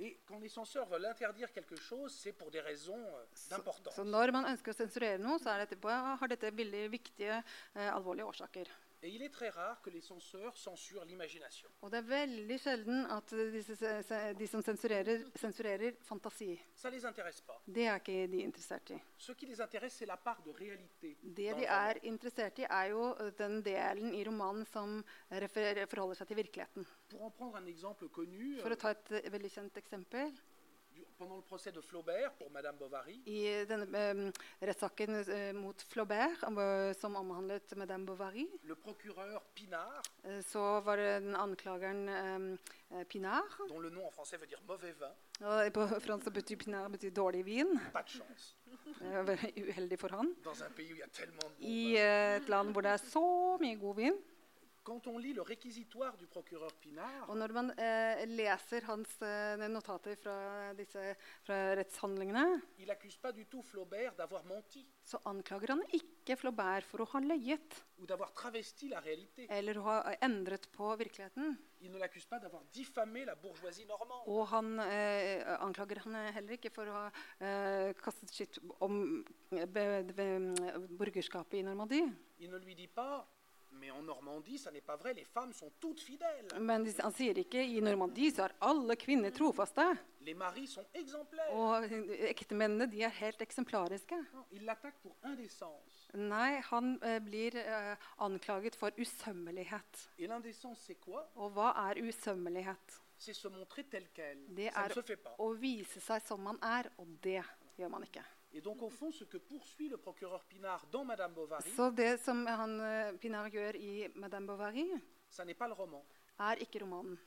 B: Et quand les censeurs veulent interdire quelque chose, c'est pour des raisons d'importance.
A: Så, så når man ønsker å sensurere noe, så er dette, på- har dette veldig viktige, eh, alvorlige årsaker.
B: Et il est très rare que les censeurs censurent l'imagination.
A: Og det er veldig sjelden at disse, se- se- de som sensurerer, sensurerer fantasi.
B: Ça les intéresse pas.
A: Det er ikke de interessert i.
B: Ce qui les intéresse, c'est la part de réalité.
A: Det de er interessert i, er jo den delen i romanen som forholder seg til virkeligheten.
B: Pour en prendre un exemple connu,
A: For
B: euh,
A: å ta et eh, veldig kjent eksempel. I denne eh, rettssaken eh, mot Flaubert, eh, som omhandlet Madame Bovary,
B: le Pinard,
A: eh, så var det den anklageren eh, Pinard.
B: dont le nom en français veut dire mauvais vin,
A: Og på fransk betyr Pinard betyr dårlig vin.
B: pas de.
A: Det var uheldig for han.
B: Dans un pays où y a bon
A: I eh, et land hvor det er så mye god vin.
B: Quand on lit le réquisitoire du procureur Pinard,
A: Og når man eh, leser hans eh, notater fra, disse, fra rettshandlingene,
B: il accuse pas du tout Flaubert d'avoir menti
A: så anklager han ikke Flaubert for å ha løyet
B: ou d'avoir travesti la réalité.
A: eller å ha endret på virkeligheten.
B: Il ne l'accuse pas d'avoir diffamé la bourgeoisie normande.
A: Og han eh, anklager han heller ikke for å ha eh, kastet skitt om be, be, borgerskapet i Normandie.
B: Il ne lui dit pas,
A: Men han sier ikke i Normandie så er alle kvinner trofaste. Og ektemennene de er helt eksemplariske. Nei, han eh, blir eh, anklaget for usømmelighet. Og hva er usømmelighet? Det er å vise seg som man er, og det gjør man ikke. Så det som han, eh, Pinard gjør i Madame Bovary, er ikke romanen.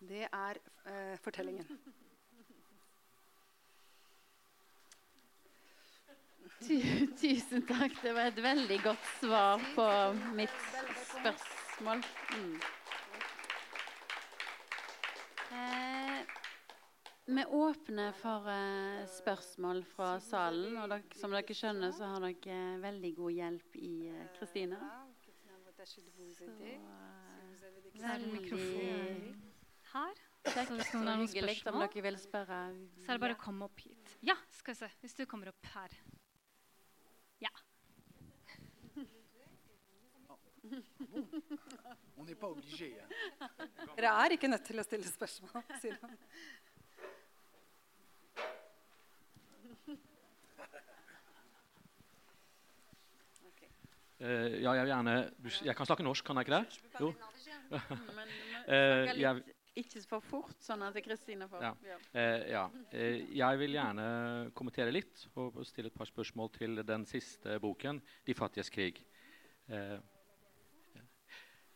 A: Det er eh, fortellingen.
C: Tusen takk. Det var et veldig godt svar på mitt spørsmål. Mm. Eh, vi åpner for eh, spørsmål fra salen. Og dere, som dere skjønner, så har dere veldig god hjelp i Kristina Kristine. Så, eh, veldig
D: Her.
C: kjekt hyggelig om dere vil spørre.
D: Så er det bare å komme opp hit. Ja, skal vi se. Hvis du kommer opp her. Ja. (laughs)
B: On n'est pas obligé. hein.
A: Dere er ikke nødt til å stille spørsmål, sier han.
E: Eh, ja, jeg vil gjerne Jeg kan snakke norsk, kan jeg ikke det? Jo. (laughs)
C: Men
E: Eh,
C: litt, ikke for fort, sånn at Kristine får
E: Ja.
C: ja.
E: eh, ja. Eh, jeg vil gjerne kommentere litt og stille et par spørsmål til den siste boken, 'De fattiges krig'. Eh,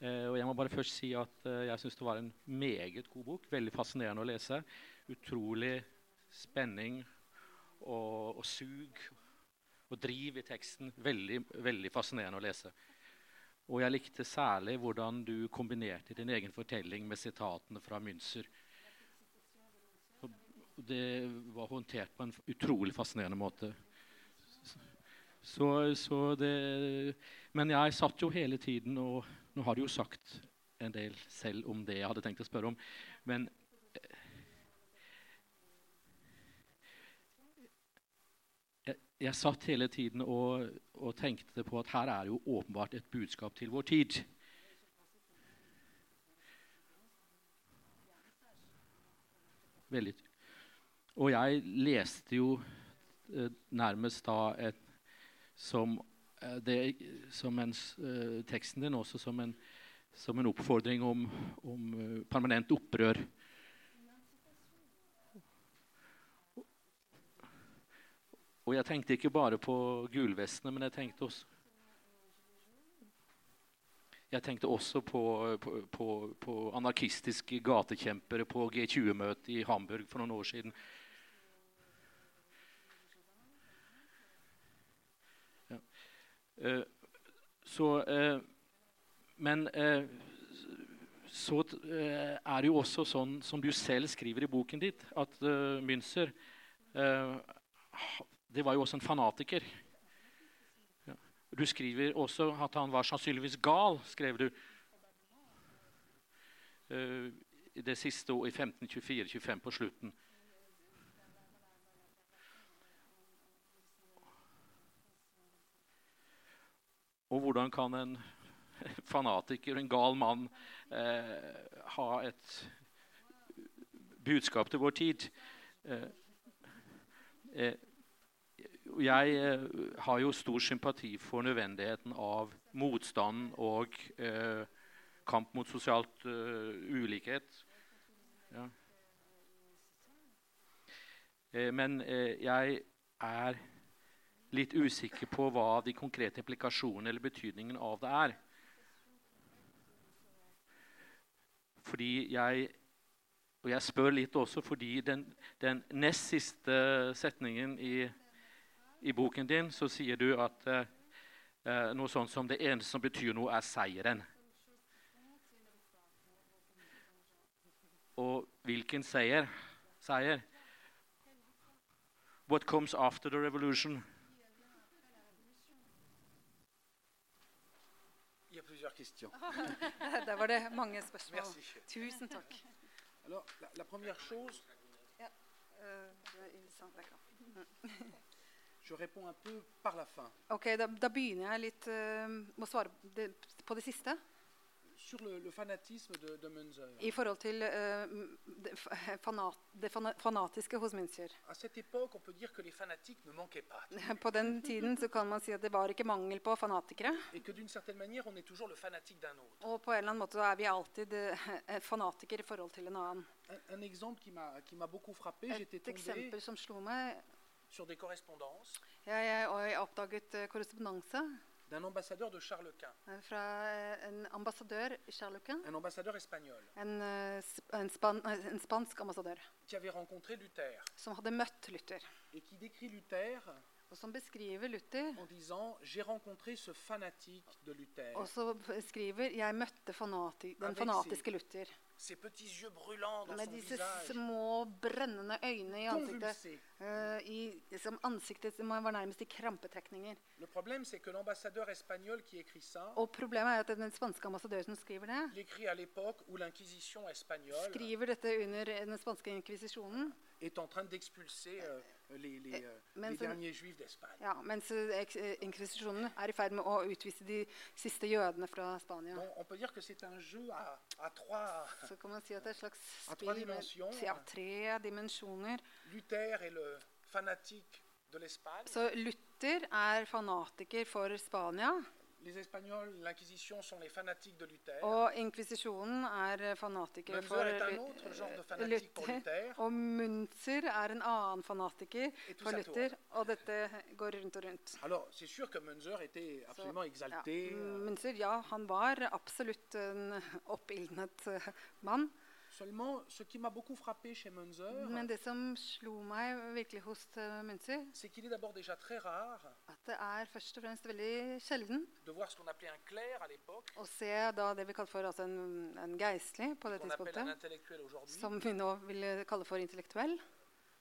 E: og jeg må bare først si at jeg syns det var en meget god bok. Veldig fascinerende å lese. Utrolig spenning og, og sug og driv i teksten. Veldig, veldig fascinerende å lese. Og jeg likte særlig hvordan du kombinerte din egen fortelling med sitatene fra Münzer. Det var håndtert på en utrolig fascinerende måte. Så, så det, men jeg satt jo hele tiden og Nå har du jo sagt en del selv om det jeg hadde tenkt å spørre om. Men jeg, satt hele tiden og, og, tenkte på at her er jo åpenbart et budskap til vår tid. Veldig. Og jeg leste jo eh, nærmest da et, som, eh, det, som en, eh, teksten din også som en, som en oppfordring om, om permanent opprør. Og jeg tenkte ikke bare på gulvestene, men jeg tenkte også jeg tenkte også på, på, på, på anarkistiske gatekjempere på G20-møtet i Hamburg for noen år siden. Ja. Uh, så uh, Men uh, så er det jo også sånn som du selv skriver i boken ditt, at Münzer det var jo også en fanatiker. Du skriver også at han var sannsynligvis gal, skrev du. Uh, det siste i 1524-25 på slutten. Og hvordan kan en (laughs) fanatiker, en gal mann, eh, ha et budskap til vår tid? Eh, eh, jeg eh, har jo stor sympati for nødvendigheten av motstand og eh, kamp mot sosialt uh, ulikhet. Ja. Eh, men eh, jeg er litt usikker på hva de konkrete implikasjonene eller betydningen av det er. Fordi jeg Og jeg spør litt også fordi den, den nest siste setningen i i boken din så sier du at eh, noe sånt som det eneste som betyr noe, er seieren. Og hvilken seier? Seier? What comes after the revolution? (laughs)
A: Der var det mange spørsmål. Merci. Tusen takk.
B: Alors, la, la première chose...
A: Ja, uh, (laughs)
B: Je réponds un peu par la fin.
A: Ok, Da, da begynner jeg litt uh, med å svare det, på det siste.
B: Sur le, le fanatisme de, de Münzer.
A: I forhold til uh, det, (laughs) fanat, det, fanatiske hos Münzer.
B: À cette époque, on peut dire que les fanatiques ne manquaient pas. (laughs)
A: På den tiden så kan man si at det var ikke mangel på fanatikere.
B: Manière, on est toujours le fanatique d'un autre.
A: Og på en eller annen måte er vi alltid uh, fanatiker i forhold til en annen.
B: Un, un exemple qui m'a beaucoup frappé,
A: Et eksempel som slo meg
B: sur des correspondances.
A: Jeg, jeg, og jeg oppdaget korrespondanse.
B: D'un ambassadeur de Charles Quint.
A: Fra uh, en ambassadør i Charles Quint.
B: Un ambassadeur espagnol.
A: En, en, span, en, spansk ambassadør.
B: Qui avait rencontré Luther.
A: Som hadde møtt Luther.
B: Et qui décrit Luther
A: og som beskriver Luther.
B: En disant, J'ai rencontré ce fanatique de Luther.
A: Og så skriver jeg møtte fanati den fanatiske Luther.
B: Ses petits yeux brûlants dans
A: Med
B: son
A: disse
B: visage.
A: små brennende øyne i ansiktet. Uh, i, som ansiktet som var nærmest i krampetrekninger.
B: Le problème, c'est que l'ambassadeur espagnol qui écrit ça,
A: Og problemet er at den spanske ambassadøren som skriver det, skriver dette under den spanske inkvisisjonen.
B: Est en train d'expulser euh, les, les, euh, derniers juifs d'Espagne.
A: Ja, mens eh, inkvisisjonen er i ferd med å utvise de siste jødene fra Spania.
B: Bon, on peut dire que c'est un jeu à, à trois.
A: Så kan man si at det er et slags
B: À trois
A: spill med
B: dimensions.
A: ja, tre dimensjoner.
B: Luther est le fanatique de l'Espagne.
A: Så Luther er fanatiker for Spania. Og inkvisisjonen er fanatikere for Luther. Og Munzer er en annen fanatiker for Luther. Og dette går rundt og rundt.
B: Alors, c'est sûr que Münzer était
A: Så, ja.
B: euh,
A: Munzer, ja, han var absolutt en (laughs) oppildnet mann.
B: Seulement, ce qui m'a beaucoup frappé chez Munzer,
A: Men det som slo meg virkelig hos eh, Munzer,
B: c'est qu'il est d'abord déjà très rare
A: at det er først og fremst veldig sjelden
B: de voir ce qu'on appelait un clerc à l'époque,
A: å se da det vi kalte for altså en, en geistlig på det
B: qu'on appelle un
A: tidspunktet,
B: intellectuel aujourd'hui,
A: som vi nå vil kalle for intellektuell.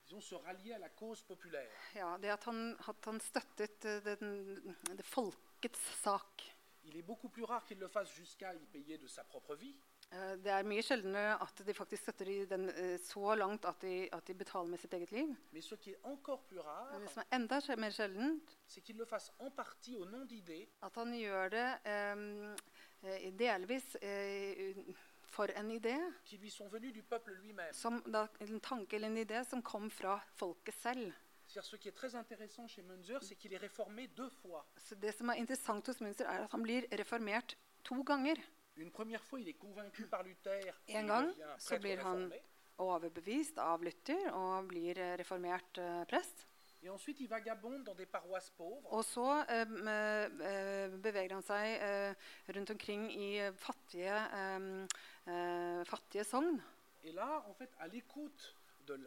B: disons, se rallier à la cause populaire.
A: Ja, det at han, at han støttet eh, den, det folkets sak.
B: Il est beaucoup plus rare qu'il le fasse jusqu'à y payer de sa propre vie.
A: Eh, Det er mye sjeldnere at de faktisk støtter den eh, så langt at de, at de betaler med sitt eget liv. Men det som er enda mer sjeldent, at han gjør det eh, delvis uh, for en idé, som da, en tanke eller en idé som kom fra folket selv.
B: C'est-à-dire, ce qui est très intéressant chez Münzer, c'est qu'il est réformé deux fois.
A: Så det som er interessant hos Münster, er at han blir reformert to ganger. En gang, så blir han overbevist av Luther og blir eh, reformert eh, prest.
B: Ensuite.
A: Og så eh, eh, beveger han seg eh, rundt omkring i fattige, fattige sogn.
B: Et là, en fait, à l'écoute de,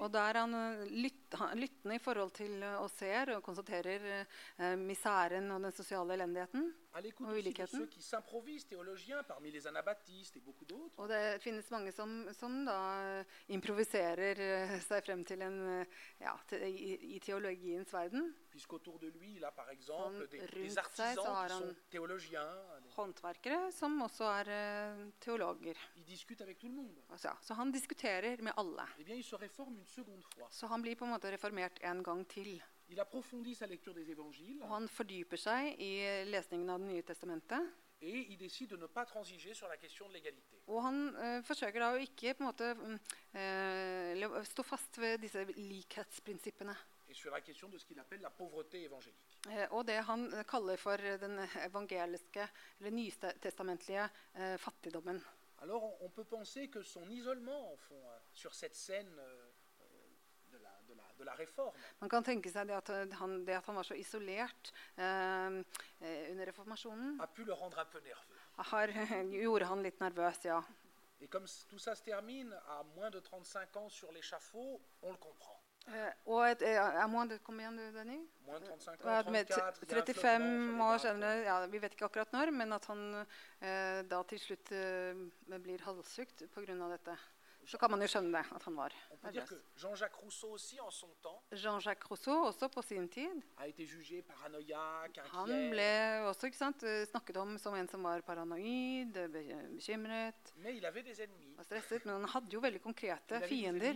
A: Og der han eh, han- lyttende i forhold til eh, og ser og konstaterer eh, misæren og den sosiale elendigheten.
B: og l'écoute
A: Oui,
B: aussi de
A: likheten.
B: ceux qui s'improvisent théologiens, parmi les anabaptistes et beaucoup d'autres,
A: Og det finnes mange som, som da improviserer eh, seg frem til en ja, i, i teologiens verden.
B: Puisqu'autour de lui, il a par exemple des, des artisans qui sont théologiens.
A: Håndverkere som også er eh, teologer. Altså, så han diskuterer med alle.
B: Eh bien.
A: Så han blir på en måte reformert en gang til. Og han fordyper seg i lesningen av Det nye testamentet.
B: et il décide de ne pas transiger sur la question de l'égalité.
A: Og han eh, forsøker da å ikke på en måte mm, eh, stå fast ved disse likhetsprinsippene.
B: Sur la question de ce qu'il appelle la pauvreté évangélique.
A: Eh, og det han eh, kaller for den evangeliske, eller nytestamentlige eh, fattigdommen.
B: Alors, on, on peut penser que son isolement, en fond, euh, sur cette scène euh, euh, de, la, de, la, de la réforme,
A: Man kan tenke seg det at han, det at han var så isolert eh, under reformasjonen,
B: a pu le rendre un peu nerveux.
A: har, gjorde han litt nervøs, ja.
B: Et comme tout ça se termine à moins de 35 ans sur l'échafaud, on le comprend.
A: Eh, og et, eh, jeg må Kom igjen, du, Denny.
B: Moins 35
A: at med
B: 34, il y a un
A: 35
B: flottement
A: år senere, ja, vi vet ikke akkurat når, men at han eh, da til slutt blir halshugd pga. dette. Så kan man jo skjønne det, at han var nervøs.
B: Jean-Jacques Rousseau
A: også på sin tid.
B: a été jugé paranoïaque,
A: Han ble også sant, eh, snakket om som en som var paranoid, eh, bekymret
B: Mais il avait des ennemis.
A: og stresset. Men han hadde jo veldig konkrete fiender.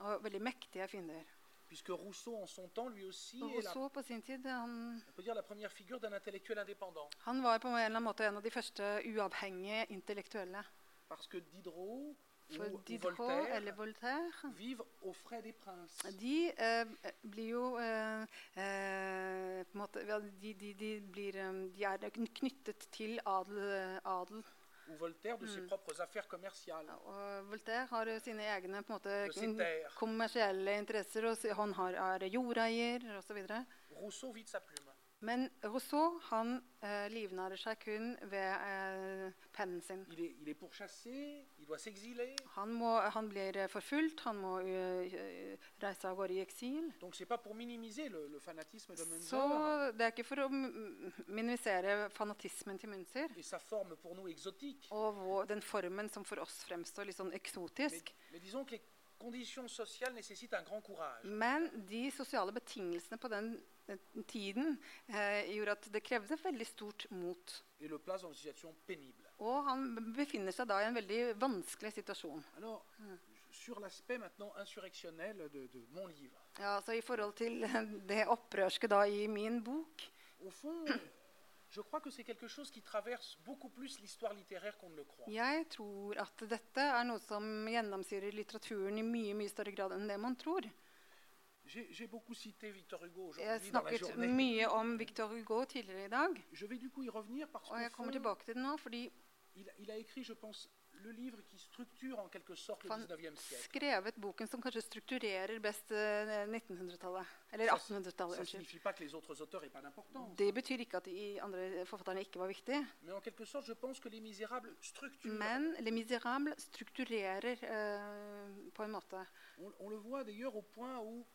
A: Og veldig mektige fiender.
B: Puisque Rousseau, en son temps, lui aussi,
A: Rousseau, la, sin tid han,
B: on peut dire la première figure d'un intellectuel indépendant.
A: han var på en eller annen måte en av de første uavhengige intellektuelle.
B: Parce que Diderot
A: For Diderot
B: Voltaire
A: eller Voltaire
B: vivent aux frais des princes.
A: De eh, blir jo eh, eh, på en måte, de, de, de, blir, eh, de er knyttet til adel. adel.
B: Ou Voltaire de ses
A: Mm.
B: propres affaires commerciales.
A: Og Voltaire har sine egne på en måte,
B: ses
A: kommersielle interesser. Og han har, er jordeier osv.
B: Rousseau vit de sa plume.
A: Men Rousseau han eh, livnærer seg kun ved eh, pennen sin.
B: Il est, il est pourchassé, il doit.
A: Han, må, han blir eh, forfulgt, han må eh, reise av gårde i eksil.
B: Donc pas pour le, le fanatisme de
A: Så det er ikke for å minimisere fanatismen til
B: Munzer.
A: og vår, den formen som for oss fremstår litt sånn eksotisk.
B: Men, courage.
A: Men de sosiale betingelsene på den tiden eh, gjorde at det krevde veldig stort mot. Og han befinner seg da i en veldig vanskelig situasjon.
B: Alors, sur l'aspect maintenant insurrectionnel de, de mon livre,
A: Ja, så I forhold til (laughs) det opprørske da i min bok,
B: au fond, je crois que c'est quelque chose qui traverse beaucoup plus l'histoire littéraire qu'on ne le croit.
A: jeg tror at dette er noe som gjennomsyrer litteraturen i mye mye større grad enn det man tror. Jeg snakket mye om Victor Hugo tidligere i dag, og jeg kommer tilbake til det nå fordi han
B: 19e siècle.
A: skrevet boken som kanskje strukturerer best eh, 1900-tallet. Eller 1800-tallet.
B: Ça signifie pas que les autres auteurs n'aient pas d'importance.
A: Det betyr ikke at de andre forfatterne ikke var viktige. Men Les Misérables strukturerer uh, på en måte.
B: On, on le voit d'ailleurs au point où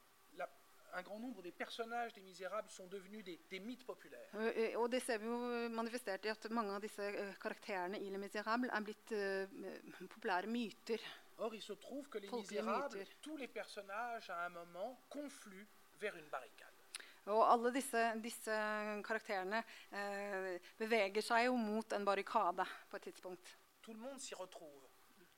B: un grand nombre des personnages des Misérables sont devenus des, des mythes populaires.
A: Og det ser vi jo manifestert i at mange av disse karakterene i Les Misérables er blitt populære myter.
B: Or, il se trouve que Les
A: Folkelige
B: Misérables,
A: myter.
B: tous les personnages, à un moment, confluent vers une barricade.
A: Og alle disse, disse karakterene beveger seg jo mot en barrikade på et tidspunkt.
B: Tout le monde s'y retrouve.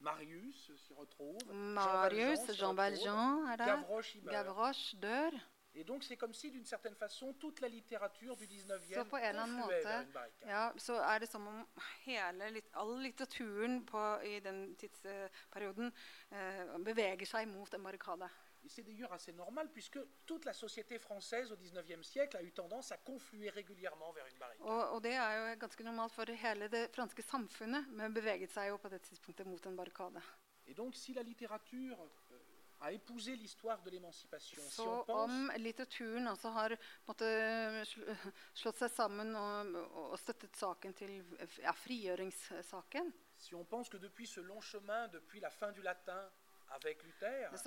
B: Marius s'y retrouve.
A: Marius, Jean Valjean.
B: Gavroche.
A: Gavroche dør.
B: Et donc, c'est comme si, d'une certaine façon, toute la littérature du 19e
A: Så på en eller annen måte ja, så er det som om hele, all litteraturen på, i den tidsperioden eh, beveger seg mot en barrikade.
B: Et c'est d'ailleurs assez normal, puisque toute la société française au 19e siècle a eu tendance à confluer régulièrement vers une barricade.
A: Og, og det er jo ganske normalt for hele det franske samfunnet, men beveget seg jo på det tidspunktet mot en barrikade.
B: Et donc, si la littérature euh, a épousé l'histoire de l'émancipation, si on pense
A: om litteraturen altså har på en måte, sl- slått seg sammen og, og støttet saken til ja, frigjøringssaken
B: Si on pense que depuis ce long chemin, depuis la fin du latin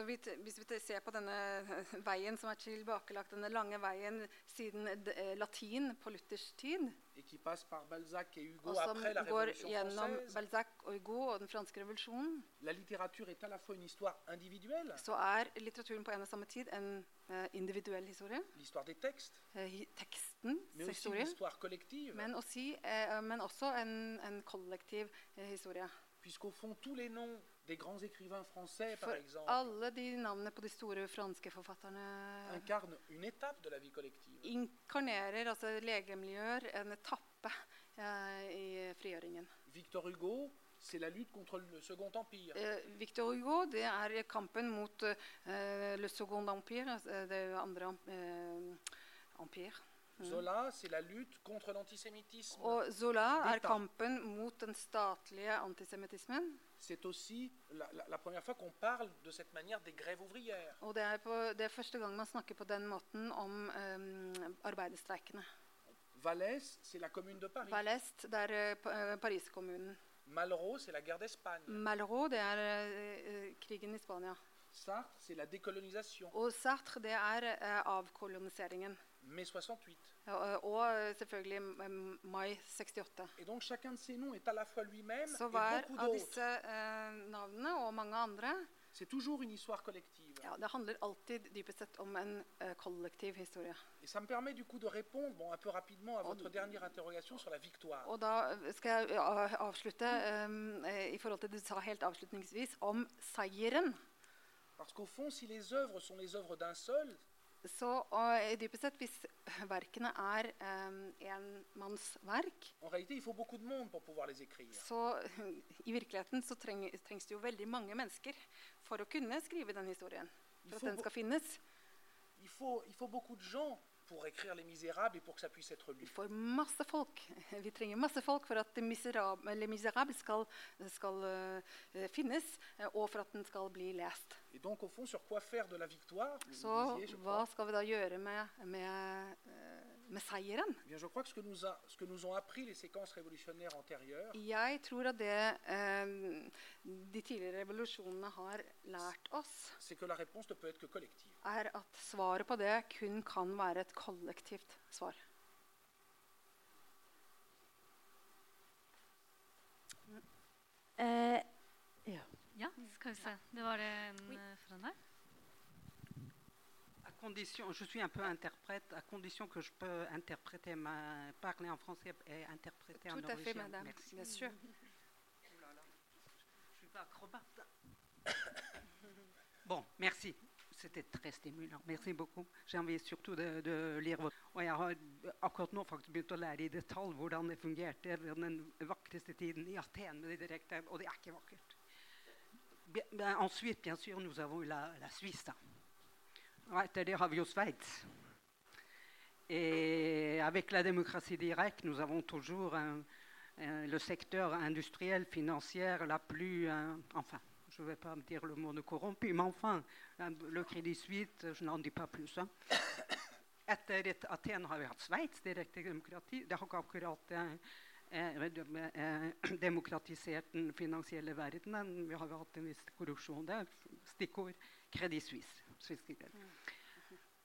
A: vi, Hvis vi ser på denne (laughs) veien som er tilbakelagt, denne lange veien siden eh, latin på Luthers tid, og som går gjennom Balzac og Hugo og den franske revolusjonen, så er litteraturen på en og samme tid en eh, individuell historie. eh, tekstens historie. Men, også en, en kollektiv historie.
B: puisqu'au fond, tous les noms des grands écrivains français, par
A: For
B: exemple,
A: alle de navnene på de store franske forfatterne
B: incarnent une étape de la vie collective.
A: inkarnerer, altså legemliggjør, en etappe eh, i frigjøringen.
B: Victor Hugo, c'est la lutte contre le Second Empire.
A: Eh, Victor Hugo det er kampen mot eh, le second empire, altså det andre eh, empire.
B: Zola, c'est la lutte contre l'antisémitisme.
A: Og Zola er kampen mot den statlige antisemittismen.
B: C'est aussi la, la- la première fois qu'on parle de cette manière des grèves ouvrières.
A: Og det er, på, det er første gang man snakker på den måten om eh, arbeiderstreikene.
B: Vallès, c'est la commune de Paris.
A: Valest, det er eh, Paris-kommunen.
B: Malraux, c'est la guerre d'Espagne.
A: Malraux, det er eh, krigen i Spania.
B: Sartre, c'est la décolonisation.
A: Og Sartre, det er avkoloniseringen.
B: Mai 68.
A: Og, og eh, selvfølgelig eh, mai 68.
B: Et donc chacun de ces noms est à la fois lui-même
A: Så
B: et
A: hver
B: beaucoup
A: av
B: d'autres.
A: disse eh, navnene og mange andre
B: C'est toujours une histoire collective.
A: ja, Det handler alltid dypest sett om en eh, kollektiv historie.
B: Et ça me permet du coup de répondre bon, un peu rapidement à votre dernière interrogation sur la victoire.
A: Og da skal jeg eh, avslutte eh, i forhold til det du sa helt avslutningsvis om seieren.
B: Parce qu'au fond, si les œuvres sont les œuvres d'un seul,
A: Så og, dypest sett, hvis verkene er um, enmannsverk, så i virkeligheten så treng, trengs det jo veldig mange mennesker for å kunne skrive den historien. For at den skal finnes.
B: il faut, il faut beaucoup de gens pour écrire Les Misérables et pour que ça puisse être lu.
A: Vi får masse folk. (laughs) Vi trenger masse folk for at Les Misérables skal, skal uh, finnes, eh, og for at den skal bli lest.
B: Et donc, au fond, sur quoi faire de la victoire
A: Så
B: disiez,
A: hva skal vi da gjøre med, med, eh, med seieren?
B: Eh bien, je crois que ce que, nous a- ce que nous ont appris les séquences révolutionnaires antérieures,
A: Jeg tror at det eh, de tidligere revolusjonene har lært oss, er at svaret på det kun kan være et kollektivt svar.
C: Eh,
D: Ja, skal vi se. Det var det en foran der.
F: Condition, je suis un peu interprète, à condition que je peux interpréter ma, parler en français et interpréter en
A: Tout à fait, madame.
F: Merci.
A: Bien sûr. (laughs)
F: Oh là là, Je suis pas acrobate. Bon, merci. C'était très stimulant. Merci beaucoup. J'ai envie surtout de, de lire votre Og jeg har akkurat nå faktisk begynt å lære i detalj hvordan det fungerte ved den vakreste tiden i Aten med de direkte Og det er ikke vakkert. Bien- ensuite, bien sûr, nous avons eu la, la Suisse. da. Vi jo Sveits. Et avec la démocratie directe, nous avons toujours le secteur industriel, financier la plus... euh, enfin, je ne vais pas me dire le mot de corrompu, mais enfin, un- le Crédit Suisse, je n'en dis pas plus. Hein. Etter et Aten har vi hatt Sveits, direkte demokrati. Det har ikke akkurat eh, dem- demokratisert den finansielle verdenen. Vi har hatt en viss korrupsjon Suisse.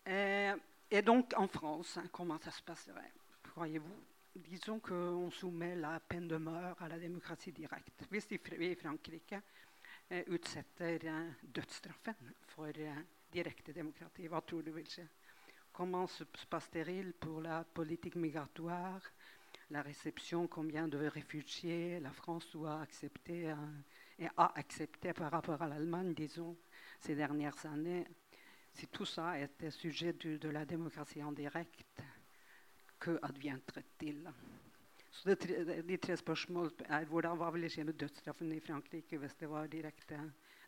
F: Euh, et donc en France, hein, comment ça se passerait? Croyez-vous Disons qu'on soumet la peine de mort à la démocratie directe. Hvis de Frankrike eh, utsetter eh, dødsstraffen for eh, direkte demokrati, hva tror du? Comment se se passe-t-il pour la politique migratoire, la réception, combien de réfugiés la France doit accepter euh, et a accepté par rapport à l'Allemagne, disons, ces dernières années? Si tout ça était sujet du, de la démocratie en direct, que adviendrait-il Så de tre spørsmål er hvordan, hva ville skje med dødsstraffen i Frankrike hvis det var direkte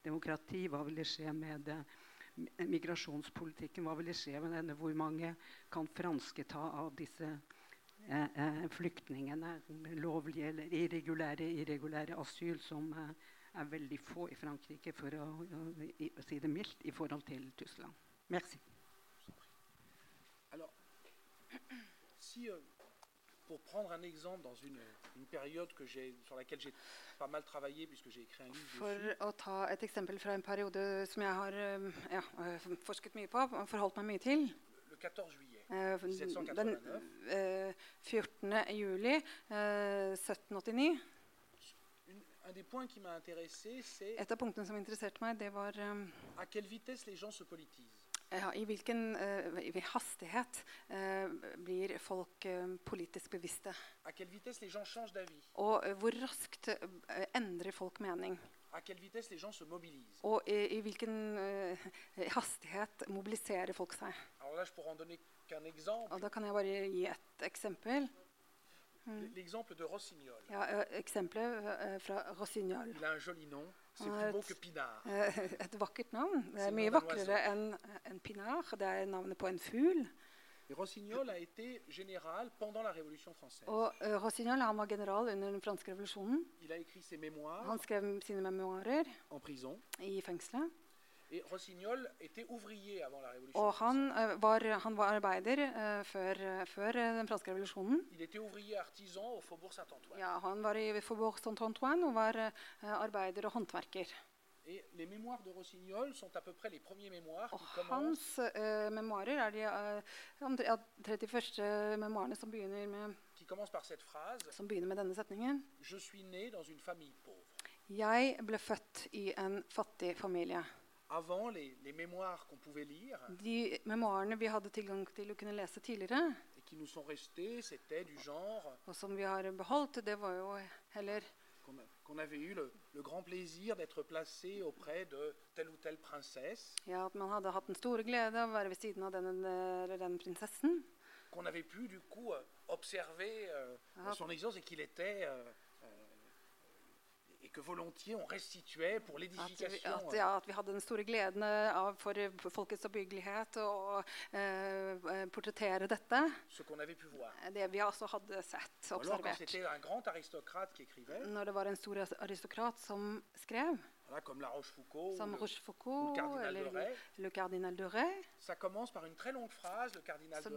F: demokrati? Hva ville skje med eh, migrasjonspolitikken? Hva ville skje med denne? Hvor mange kan franske ta av disse eh, eh, flyktningene? Lovlige eller irregulære, irregulære asyl, som eh, er veldig få i Frankrike, for å, å, å si det mildt, i forhold til Tyskland. Merci.
B: Alors, si, euh, pour prendre un exemple dans une, une période que sur laquelle j'ai pas mal travaillé, puisque j'ai écrit un livre
A: For
B: dessus,
A: å ta et eksempel fra en periode som jeg har ja, eh, forsket mye på og forholdt meg mye til.
B: le 14 juillet.
A: Eh, Den
B: 1789.
A: eh, 14. juli eh, 1789.
B: Une- un des points qui m'a intéressé, c'est
A: Et av punktene som interesserte meg, det var
B: à quelle vitesse les gens se politisent.
A: ja, i hvilken uh, hastighet uh, blir folk uh, politisk bevisste.
B: À quelle vitesse les gens changent d'avis.
A: Og hvor raskt endrer folk mening.
B: À quelle vitesse les gens se mobilisent.
A: Og i, i hvilken hastighet mobiliserer folk seg.
B: Alors là, je pourrais en donner qu'un exemple.
A: Og Da kan jeg bare gi et eksempel.
B: L'exemple de Rossignol.
A: Ja, Eksempelet eh, fra Rossignol.
B: Il a un joli nom. C'est
A: Ah,
B: plus beau que Pinard. (laughs)
A: Et vakkert navn. Det er mye vakrere enn en pinard. Det er navnet på en fugl.
B: Rossignol a été général pendant la Révolution française.
A: Og eh, Rossignol han var general under den franske revolusjonen.
B: Il a écrit ses mémoires
A: Han skrev sine memoarer
B: en prison.
A: i fengselet. Og han, eh, var, han var arbeider eh, før, før eh, den franske revolusjonen. Ja, han var i Faubourg Saint-Antoine og var arbeider og håndverker. Og hans uh, memoarer er de uh, 31. memoarene som begynner, med, som begynner med denne setningen. Jeg ble født i en fattig familie.
B: Les, les mémoires qu'on pouvait lire
A: De memoarene vi hadde tilgang til å kunne lese tidligere,
B: et qui nous sont restés, c'était du genre
A: og som vi har beholdt, det var jo heller
B: qu'on qu'on avait eu le, le grand plaisir d'être placé auprès de telle ou telle princesse,
A: ja, at man hadde hatt den store glede av å være ved siden av den eller den prinsessen.
B: qu'on avait pu du coup observer euh,
A: ja.
B: son existence et qu'il était euh, que volontiers on restituait pour
A: At
B: l'édification.
A: at, ja, at vi hadde den store gleden av, for for folkets oppbyggelighet å eh, portrettere dette.
B: ce avait pu voir.
A: Det vi altså hadde sett,
B: observert. alors quand
A: observert.
B: un grand qui écrivait,
A: Når det var en stor aristokrat som skrev,
B: voilà, comme La Rochefoucauld, le, ou
A: Rochefoucauld
B: le cardinal de
A: eller
B: Rais,
A: Le Cardinal de Rais,
B: ça commence par une très longue phrase, le cardinal de.
A: Le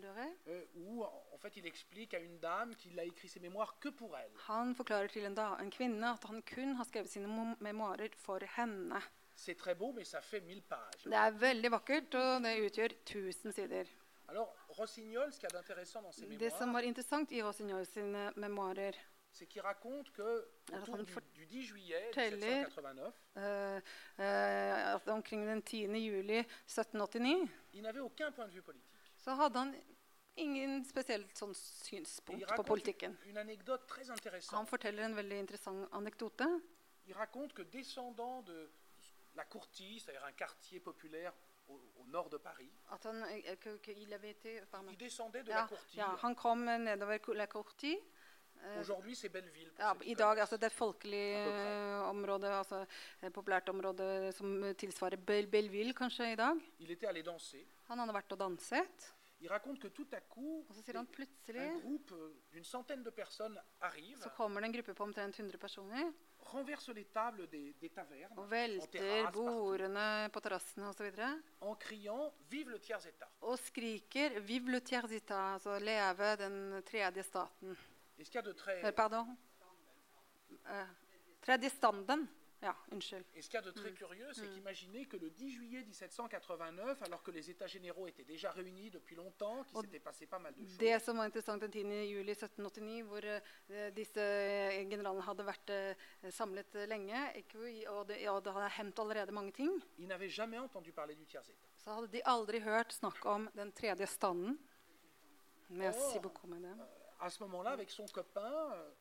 A: de
B: euh, où en fait il explique à une dame qu'il a écrit ses mémoires que pour elle.
A: Han forklarer til en, da, en kvinne at han kun har skrevet sine mo- memoarer for henne.
B: C'est très beau, mais ça fait mille pages.
A: Det er det 1000.
B: Alors, Rossignol, ce qu'il y a d'intéressant dans ses
A: Det som
B: mémoires,
A: var interessant i Rossignol sine memoarer,
B: c'est qu'il raconte que autour du,
A: faut-
B: du 10 juillet
A: Teller.
B: 1789,
A: eh, eh, at omkring den 10. juli 1789,
B: il n'avait aucun point de vue politique.
A: så hadde han ingen spesielt sånn
B: Et
A: synspunkt
B: il
A: på
B: raconte
A: politikken.
B: une anecdote très
A: Han
B: intéressante.
A: forteller en veldig interessant anekdote.
B: Il raconte que descendant de la Courtille, c'est-à-dire un quartier populaire au, au nord de Paris,
A: eh, que- que il avait été- pardon.
B: il descendait de
A: Ja,
B: la Courtille
A: ja, han kom nedover Ko- La Courtie, Ja, I dag altså det
B: folkelige
A: eh, område, altså et populært område som tilsvarer Bel Belleville kanskje i dag. Han hadde vært og danset,
B: coup,
A: og så sier han plutselig
B: arrive,
A: så kommer det en gruppe på omtrent 100 personer
B: des, des tavernes
A: og velter bordene på terrassene osv.
B: état.
A: Og skriker 'Vive le tiers état', altså 'leve den tredje staten'.
B: Et ce qu'il y a de très,
A: pardon? Tredje standen. Ja, unnskyld.
B: et ce qu'il y a de très curieux, c'est qu'imaginer que le 10 juillet 1789, alors que les États généraux étaient déjà réunis depuis longtemps, qu'il s'était passé pas mal de choses,
A: Det som var interessant den 10. juli 1789, hvor disse generalene hadde vært samlet lenge, ikke, og, det, og det hadde hendt allerede mange ting,
B: ils n'avaient jamais entendu parler du tiers état.
A: så hadde de aldri hørt snakk om den tredje standen. Merci beaucoup, madame.
B: À ce moment-là, avec son copain,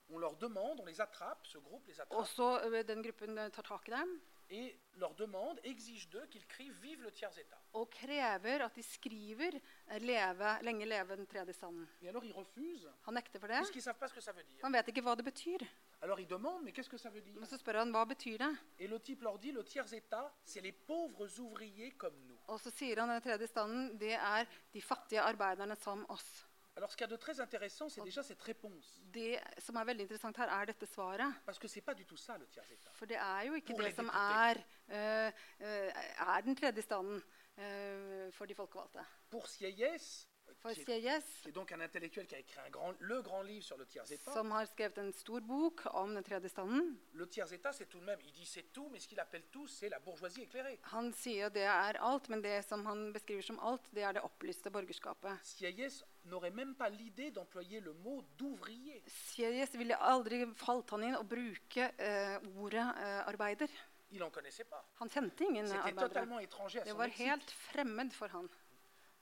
B: on leur demande, on les attrape, ce groupe les attrape,
A: Og så eh, den gruppen eh, tar tak i dem
B: et leur demande, exige d'eux qu'ils crient Vive le tiers état.
A: og krever at de skriver eh, leve, 'Lenge leve den tredje standen'.
B: Et alors ils refusent,
A: Han nekter for det.
B: puisqu'ils ne savent pas ce que ça veut dire.
A: Han vet ikke hva det betyr.
B: Alors ils demandent, mais qu'est-ce que ça veut dire
A: Men så spør han hva betyr det
B: Et le type leur dit, le tiers état, c'est les pauvres ouvriers comme nous.
A: Og så sier han den tredje standen det er de fattige arbeiderne som oss.
B: Alors ce qu'il y a de très intéressant, c'est déjà cette réponse.
A: Det som er veldig interessant her, er dette svaret.
B: Parce que c'est pas du tout ça le tiers état.
A: For det er jo ikke
B: Pour
A: det
B: les
A: som
B: députés.
A: er, eh, eh, er den tredje standen eh, for de folkevalgte.
B: Pour Sieyès,
A: For
B: qui est, qui est donc un intellectuel qui a écrit un grand, le grand livre sur le tiers état,
A: som har skrevet en stor bok om den tredje standen,
B: le tiers état, c'est tout de même, il dit c'est tout, mais ce qu'il appelle tout, c'est la bourgeoisie éclairée.
A: han sier det er alt, men det som han beskriver som alt, det er det opplyste borgerskapet.
B: Sieyès n'aurait même pas l'idée d'employer le mot d'ouvrier.
A: Sieyès ville aldri falt han inn å bruke eh, ordet eh, arbeider.
B: Il en connaissait pas.
A: Han kjente ingen
B: C'était
A: arbeidere.
B: totalement étranger à
A: Det
B: son
A: var
B: lexique.
A: helt fremmed for han.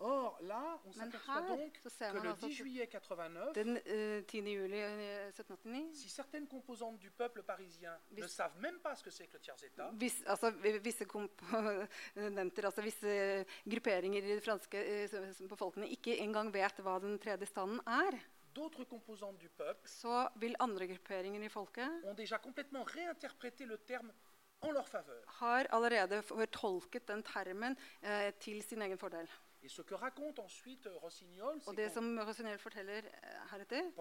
B: Or, là, on s'aperçoit donc que le
A: altså
B: 10
A: at
B: juillet 89,
A: den uh, 10. juli eh, 1789
B: si certaines composantes du peuple parisien ne savent même pas ce que c'est que le tiers état,
A: Vis, altså, visse (laughs) altså visse grupperinger i det franske eh, befolkningen ikke engang vet hva den tredje standen er,
B: d'autres composantes du peuple
A: så vil andre grupperinger i folket
B: ont déjà complètement réinterprété le terme en leur faveur.
A: har allerede fortolket den termen eh, til sin egen fordel.
B: Euh,
A: Og det som Rossignol forteller eh, heretter,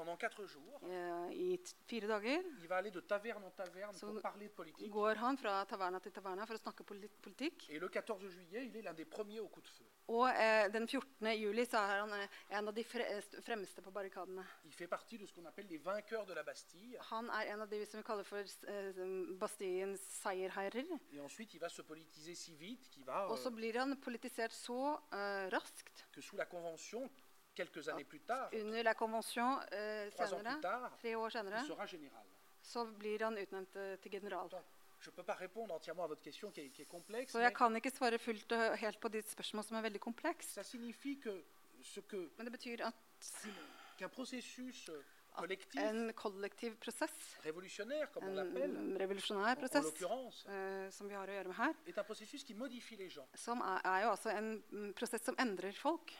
B: jours,
A: eh, i fire dager, Så går han fra taverna til taverna for å snakke politikk.
B: Og le 14 juillet, il est l'un des premiers au coup de feu.
A: Og eh, den 14. juli så er han eh, en av de fre fremste på barrikadene. Han er en av de som vi kaller for eh, Bastiens seierherrer.
B: Si
A: Og så
B: euh,
A: blir han politisert så eh, raskt
B: que sous la Convention, quelques années plus tard,
A: under la convention eh, senere,
B: tard,
A: tre år senere, så blir han utnevnt eh, til general.
B: Donc, je peux pas répondre entièrement à votre question qui est, qui est complexe,
A: Så jeg kan ikke svare fullt og helt på ditt spørsmål, som er veldig komplekst.
B: ça signifie que ce que
A: Men det betyr at
B: qu'un processus euh, collectif,
A: en kollektiv prosess,
B: révolutionnaire, comme on l'appelle,
A: en revolusjonær
B: en, en
A: prosess,
B: l'occurrence,
A: eh, som vi har å gjøre med her,
B: est un processus qui modifie les gens.
A: som er, er jo altså en mm, prosess som endrer folk.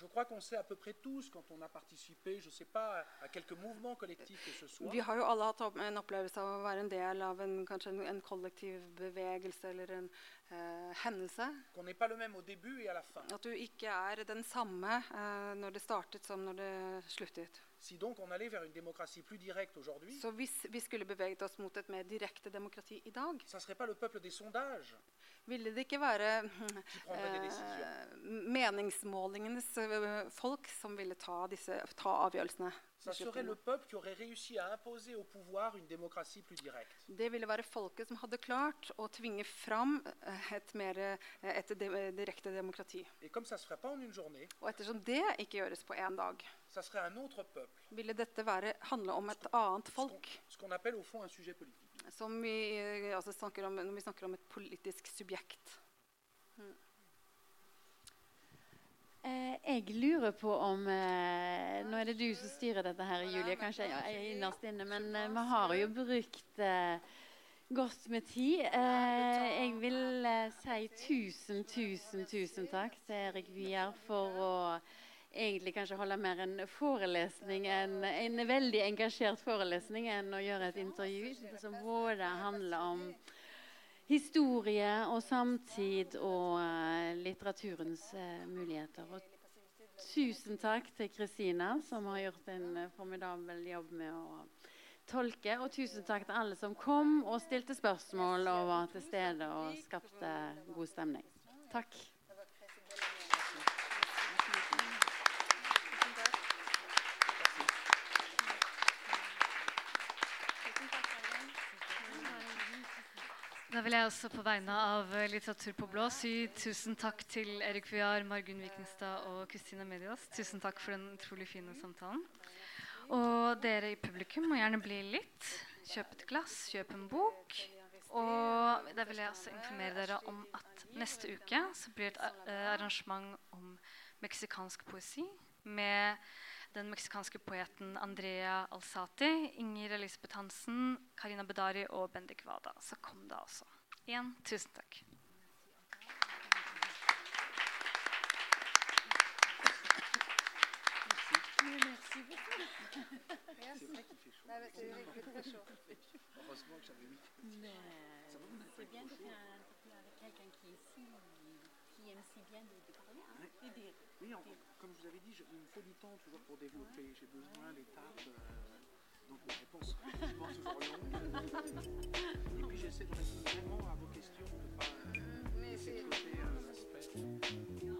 B: Je crois qu'on sait à peu près tous, quand on a participé, je sais pas, à quelques mouvements collectifs que ce soit,
A: Vi har jo alle hatt en opplevelse av å være en del av en, kanskje en, en kollektiv bevegelse eller en eh, hendelse.
B: qu'on n'est pas le même au début et à la fin.
A: At du ikke er den samme eh, når det startet som når det sluttet.
B: Si donc on allait vers une démocratie plus directe aujourd'hui,
A: Så hvis vi skulle beveget oss mot et mer direkte demokrati i dag,
B: ça serait pas le peuple des sondages
A: ville det ikke være
B: décisions.
A: eh, meningsmålingenes eh, folk som ville ta, disse, ta avgjørelsene. Det ville være folket som hadde klart å tvinge fram eh, et mer eh, et direkte demokrati. Og ettersom det ikke gjøres på én dag, ville dette være, handle om et annet folk. Vi, eh, altså om, når vi snakker om et politisk subjekt.
C: Eh, jeg lurer på om eh, Nå er det du som styrer dette her, Julie. Kanskje jeg er innerst inne, men eh, vi har jo brukt eh, godt med tid. Jeg vil si tusen, tusen, tusen takk til Erik Vier for å egentlig kanskje holde mer en forelesning enn en veldig engasjert forelesning enn å gjøre et intervju som både handler om historie og samtid og uh, litteraturens uh, muligheter. Og tusen takk til Kristina, som har gjort en uh, formidabel jobb med å tolke. Og tusen takk til alle som kom og stilte spørsmål og var til stede og skapte god stemning. Takk.
D: Da vil jeg også på vegne av Litteratur på blå si tusen takk til Erik Viar, Margunn Vikenstad og Kristina Medias. Tusen takk for den utrolig fine samtalen. Og dere i publikum må gjerne bli litt. Kjøp et glass, kjøp en bok. Og da vil jeg også informere dere om at neste uke så blir det et uh, arrangement om meksikansk poesi med den meksikanske poeten Andrea Alsati, Inger Elisabeth Hansen, Karina Bedari og Bendik Wada. Så kom da også. Igjen, tusen takk.
B: Heureusement que j'avais mis. Ça va, vous n'avez pas été trop chaud
C: quelqu'un qui aiment si bien de, de parler hein,
B: ouais.
C: dire.
B: Oui, en, comme je vous avais dit, je, il me faut du temps toujours pour développer. Ouais. J'ai besoin d'étapes. Euh, donc, les réponses sont toujours longues. (laughs) et puis, j'essaie de répondre vraiment à vos questions, de ne pas euh, euh laisser de euh, côté un aspect.